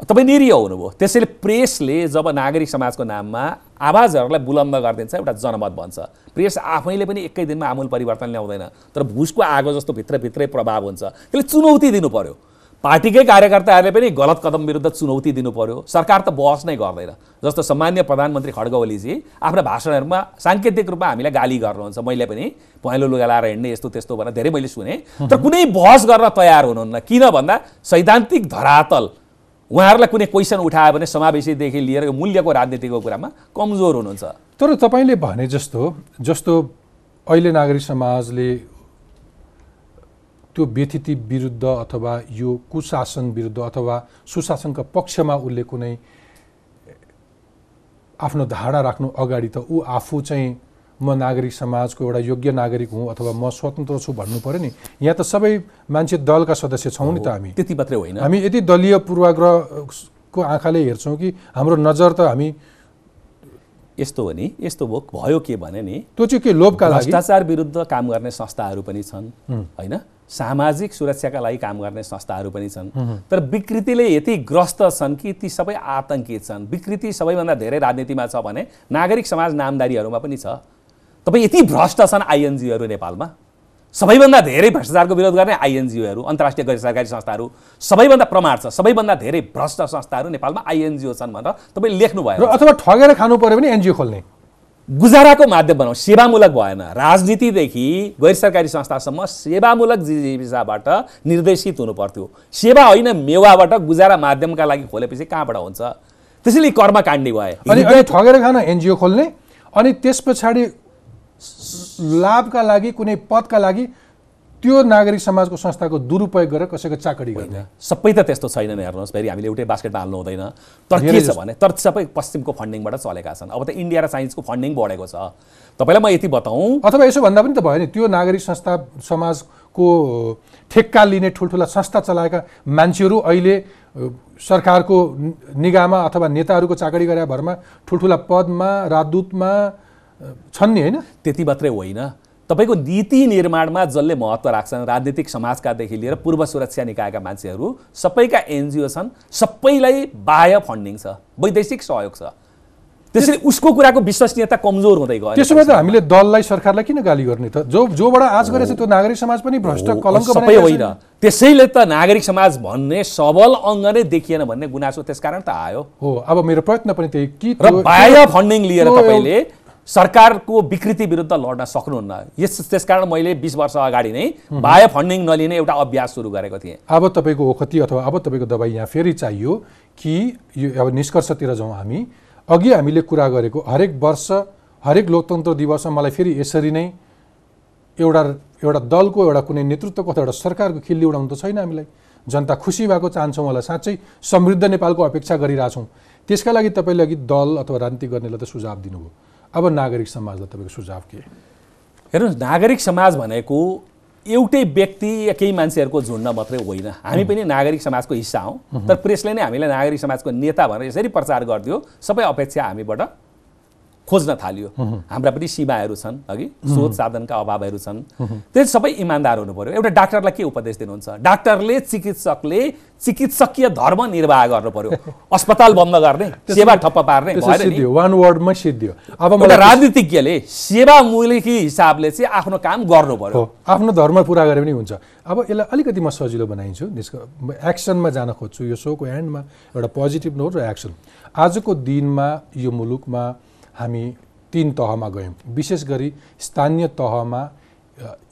[SPEAKER 2] तपाईँ निरीह हुनुभयो। त्यसैले प्रेसले जब नागरिक समाजको नाममा आवाजहरूलाई बुलन्द गरिदिन्छ एउटा जनमत बन्छ। प्रेस आफैले पनि एकै दिनमा आमूल परिवर्तन ल्याउँदैन। तर भुसको आगो जस्तो भित्रभित्रै प्रभाव हुन्छ। त्यसले चुनौती दिनु पर्यो। पार्टीकै कार्यकर्ताहरूले पनि गलत कदम विरुद्ध चुनौती दिनु पर्यो सरकार त बहस नै गर्दैन। जस्तो सम्मान्य प्रधानमन्त्री खड्ग ओलीजी आफ्ना भाषणहरूमा साङ्केतिक रूपमा हामीलाई गाली गर्नुहुन्छ। मैले पनि पहेँलो लुगा लाएर हिँड्ने यस्तो त्यस्तो भनेर धेरै मैले सुने। तर कुनै बहस गर्न तयार हुनुहुन्न। किन भन्दा सैद्धान्तिक धरातल उहाँहरूलाई कुनै क्वेसन उठायो भने समावेशीदेखि लिएर यो मूल्यको राजनीतिको कुरामा कमजोर हुनुहुन्छ।
[SPEAKER 1] तर तपाईँले भने जस्तो जस्तो अहिले नागरिक समाजले त्यो व्यतिथि विरुद्ध अथवा यो कुशासन विरुद्ध अथवा सुशासनका पक्षमा उसले कुनै आफ्नो धारणा राख्नु अगाडि त ऊ आफू चाहिँ म नागरिक समाजको एउटा योग्य नागरिक हुँ अथवा म स्वतन्त्र छु भन्नु पऱ्यो नि। यहाँ त सबै मान्छे दलका सदस्य छौँ नि त हामी।
[SPEAKER 2] त्यति मात्रै होइन।
[SPEAKER 1] हामी यति दलीय पूर्वाग्रहको आँखाले हेर्छौँ कि हाम्रो नजर त हामी
[SPEAKER 2] यस्तो हो नि यस्तो भयो भयो के भने नि
[SPEAKER 1] त्यो चाहिँ के लोभका लागि?
[SPEAKER 2] भ्रष्टाचार विरुद्ध काम गर्ने संस्थाहरू पनि छन् होइन? सामाजिक सुरक्षाका लागि काम गर्ने संस्थाहरू पनि छन्। तर विकृतिले यति ग्रस्त छन् कि ती सबै आतङ्कित छन्। विकृति सबैभन्दा धेरै राजनीतिमा छ भने नागरिक समाज नामदारीहरूमा पनि छ। तपाईँ यति भ्रष्ट छन् आइएनजिओहरू नेपालमा। सबैभन्दा धेरै भ्रष्टाचारको विरोध गर्ने आइएनजिओहरू अन्तर्राष्ट्रिय गैर सरकारी संस्थाहरू सबैभन्दा प्रमाण छ सबैभन्दा धेरै भ्रष्ट संस्थाहरू नेपालमा आइएनजिओ छन् भनेर तपाईँ लेख्नु
[SPEAKER 1] र
[SPEAKER 2] भयो
[SPEAKER 1] अथवा ठगेर खानु पऱ्यो भने एनजिओ खोल्ने।
[SPEAKER 2] गुजाराको माध्यम बनाऊ। सेवामूलक भएन। राजनीतिदेखि गैर सरकारी संस्थासम्म सेवामूलक जीविकाबाट निर्देशित हुनु पर्थ्यो। सेवा होइन मेवाबाट गुजारा माध्यमका लागि खोलेपछि कहाँबाट हुन्छ? त्यसैले कर्मकाण्डी भए।
[SPEAKER 1] अनि अनि ठगेर खान एनजिओ खोल्ने अनि त्यस पछाडि लाभका लागि कुनै पदका लागि त्यो नागरिक समाजको संस्थाको दुरुपयोग गरेर कसैको चाकडी गर्ने।
[SPEAKER 2] सबै त त्यस्तो छैन नि हेर्नुहोस् फेरि हामीले एउटै बास्केटमा हाल्नु हुँदैन। तर के छ भने तर सबै पश्चिमको फन्डिङबाट चलेका छन्। अब त इन्डिया र साइन्सको फन्डिङ बढेको छ। तपाईँलाई म यति बताउँ।
[SPEAKER 1] अथवा यसो भन्दा पनि त भयो नि त्यो नागरिक संस्था समाजको ठेक्का लिने ठुल्ठुला संस्था चलाएका मान्छेहरू अहिले सरकारको नि- निगाहमा अथवा नेताहरूको चाकडी गरे भरमा ठुल्ठुला पदमा राजदूतमा छन् नि होइन?
[SPEAKER 2] त्यति मात्रै होइन। तपाईँको नीति निर्माणमा जसले महत्त्व राख्छन् राजनीतिक समाजकादेखि लिएर पूर्व सुरक्षा निकायका मान्छेहरू सबैका एनजिओ छन् सबैलाई बाह्य फन्डिङ छ वैदेशिक सहयोग छ। त्यसैले उसको कुराको विश्वसनीयता कमजोर हुँदै गयो
[SPEAKER 1] त्यसो भए त हामीले दललाई सरकारलाई किन गाली गर्ने त? जो जोबाट आज गरेछ त्यो नागरिक समाज पनि भ्रष्ट कलङ्क
[SPEAKER 2] सबै होइन। त्यसैले त नागरिक समाज भन्ने सबल अङ्ग नै देखिएन भन्ने गुनासो त्यसकारण त आयो।
[SPEAKER 1] हो अब मेरो प्रयत्न पनि त्यही कि
[SPEAKER 2] बाह्य फन्डिङ लिएर तपाईँले सरकारको विकृति विरुद्ध लड्न सक्नुहुन्न। यस त्यसकारण मैले बिस वर्ष अगाडि नै बाह्य फन्डिङ नलिने एउटा अभ्यास सुरु गरेको थिएँ।
[SPEAKER 1] अब तपाईँको ओखती अथवा अब तपाईँको दबाई यहाँ फेरि चाहियो कि यो अब निष्कर्षतिर जाउँ हामी। अघि हामीले कुरा गरेको हरेक वर्ष हरेक लोकतन्त्र दिवसमा मलाई फेरि यसरी नै एउटा एउटा दलको एउटा कुनै नेतृत्वको अथवा एउटा सरकारको खिल्ली उडाउनु त छैन हामीलाई। जनता खुसी भएको चाहन्छौँ होला साँच्चै समृद्ध नेपालको अपेक्षा गरिरहेछौँ। त्यसका लागि तपाईँले अघि दल अथवा राजनीति गर्नेलाई त सुझाव दिनुभयो। अब नागरिक समाजलाई तपाईँको सुझाव के?
[SPEAKER 2] हेर्नुहोस् नागरिक समाज भनेको एउटै व्यक्ति या केही मान्छेहरूको झुन्ड मात्रै होइन। हामी पनि नागरिक समाजको हिस्सा हौँ। तर प्रेसले नै हामीलाई नागरिक समाजको नेता भनेर यसरी प्रचार गरिदियो। सबै अपेक्षा हामीबाट खोज्न थाल्यो। हाम्रा पनि सीमाहरू छन् अघि स्रोत साधनका अभावहरू छन्। त्यो सबै इमान्दार हुनु पर्यो। एउटा डाक्टरलाई के उपदेश दिनुहुन्छ? डाक्टरले चिकित्सकले चिकित्सकीय धर्म निर्वाह गर्नु पर्यो। अस्पताल बन्द गर्ने सेवा ठप्प पार्ने
[SPEAKER 1] वान वर्डमै सिद्धियो अब
[SPEAKER 2] एउटा राजनीतिज्ञले सेवामूलकी हिसाबले चाहिँ आफ्नो काम गर्नु पर्यो।
[SPEAKER 1] आफ्नो धर्म पुरा गरे पनि हुन्छ। अब यसलाई अलिकति म सजिलो बनाइन्छु एक्सनमा जान खोज्छु यो सोको एन्डमा एउटा पोजिटिभ नोट र एक्सन। आजको दिनमा यो मुलुकमा हामी तिन तहमा गयौँ। विशेष गरी स्थानीय तहमा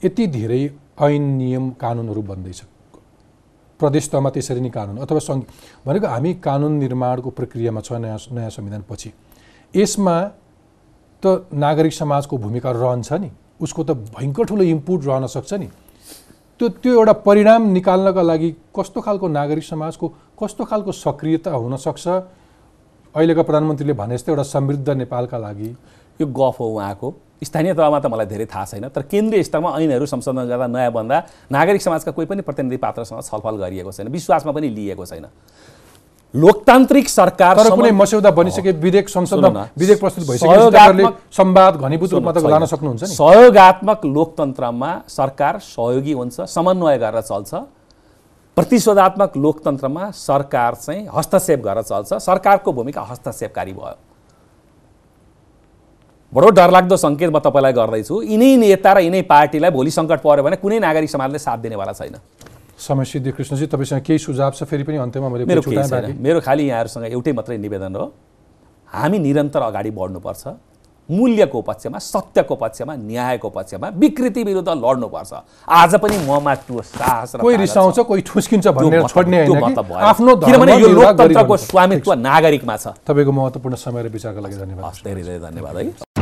[SPEAKER 1] यति धेरै ऐन नियम कानुनहरू बन्दैछ। प्रदेश तहमा त्यसरी नै कानुन अथवा सङ्घ भनेको हामी कानुन निर्माणको प्रक्रियामा छ नयाँ नयाँ संविधानपछि। यसमा त नागरिक समाजको भूमिका रहन्छ नि उसको त भयङ्कर ठुलो इनपुट रहन सक्छ नि। त्यो त्यो एउटा परिणाम निकाल्नका लागि कस्तो खालको नागरिक समाजको कस्तो खालको सक्रियता हुनसक्छ अहिलेका प्रधानमन्त्रीले भने जस्तै एउटा समृद्ध नेपालका लागि
[SPEAKER 2] यो गफ हो उहाँको। स्थानीय तहमा त मलाई धेरै थाहा छैन तर केन्द्रीय स्तरमा ऐनहरू संशोधन गर्दा नयाँ बन्दा नागरिक समाजका कोही पनि प्रतिनिधि पात्रसँग छलफल गरिएको छैन विश्वासमा पनि लिएको छैन। लोकतान्त्रिक सरकार
[SPEAKER 1] तर कुनै मस्यौदा बनिसके विधेयक संसदमा। विधेयक प्रस्तुत तपाईँहरूले संवाद घनीभूत रूपमा त। लान सक्नुहुन्छ नि।
[SPEAKER 2] सहयोगात्मक लोकतन्त्रमा सरकार सहयोगी हुन्छ समन्वय गरेर चल्छ। प्रतिशोधात्मक लोकतन्त्रमा सरकार चाहिँ हस्तक्षेप गरेर चल्छ। सरकारको भूमिका हस्तक्षेपकारी भयो। बडो डरलाग्दो सङ्केत म तपाईँलाई गर्दैछु। यिनै नेता र यिनै पार्टीलाई भोलि सङ्कट पऱ्यो भने कुनै नागरिक समाजले साथ दिनेवाला छैन।
[SPEAKER 1] समय सिद्धि कृष्णजी तपाईँसँग केही सुझाव छ फेरि पनि अन्त्यमा मैले
[SPEAKER 2] मेरो
[SPEAKER 1] केही
[SPEAKER 2] छैन। मेरो खालि यहाँहरूसँग एउटै मात्रै निवेदन हो। हामी निरन्तर अगाडि बढ्नुपर्छ। मूल्यको पक्षमा सत्यको पक्षमा न्यायको पक्षमा विकृति विरुद्ध लड्नुपर्छ आज पनि ममा त्यो साहस
[SPEAKER 1] कोही। रिसाउँछ कोही ठुस्किन्छ
[SPEAKER 2] मतलब-
[SPEAKER 1] छोड्ने। आफ्नो
[SPEAKER 2] किनभने यो लोकतन्त्रको। स्वामित्व नागरिकमा छ
[SPEAKER 1] तपाईँको महत्त्वपूर्ण समय र विचारका लागि धन्यवाद
[SPEAKER 2] धेरै धेरै धन्यवाद है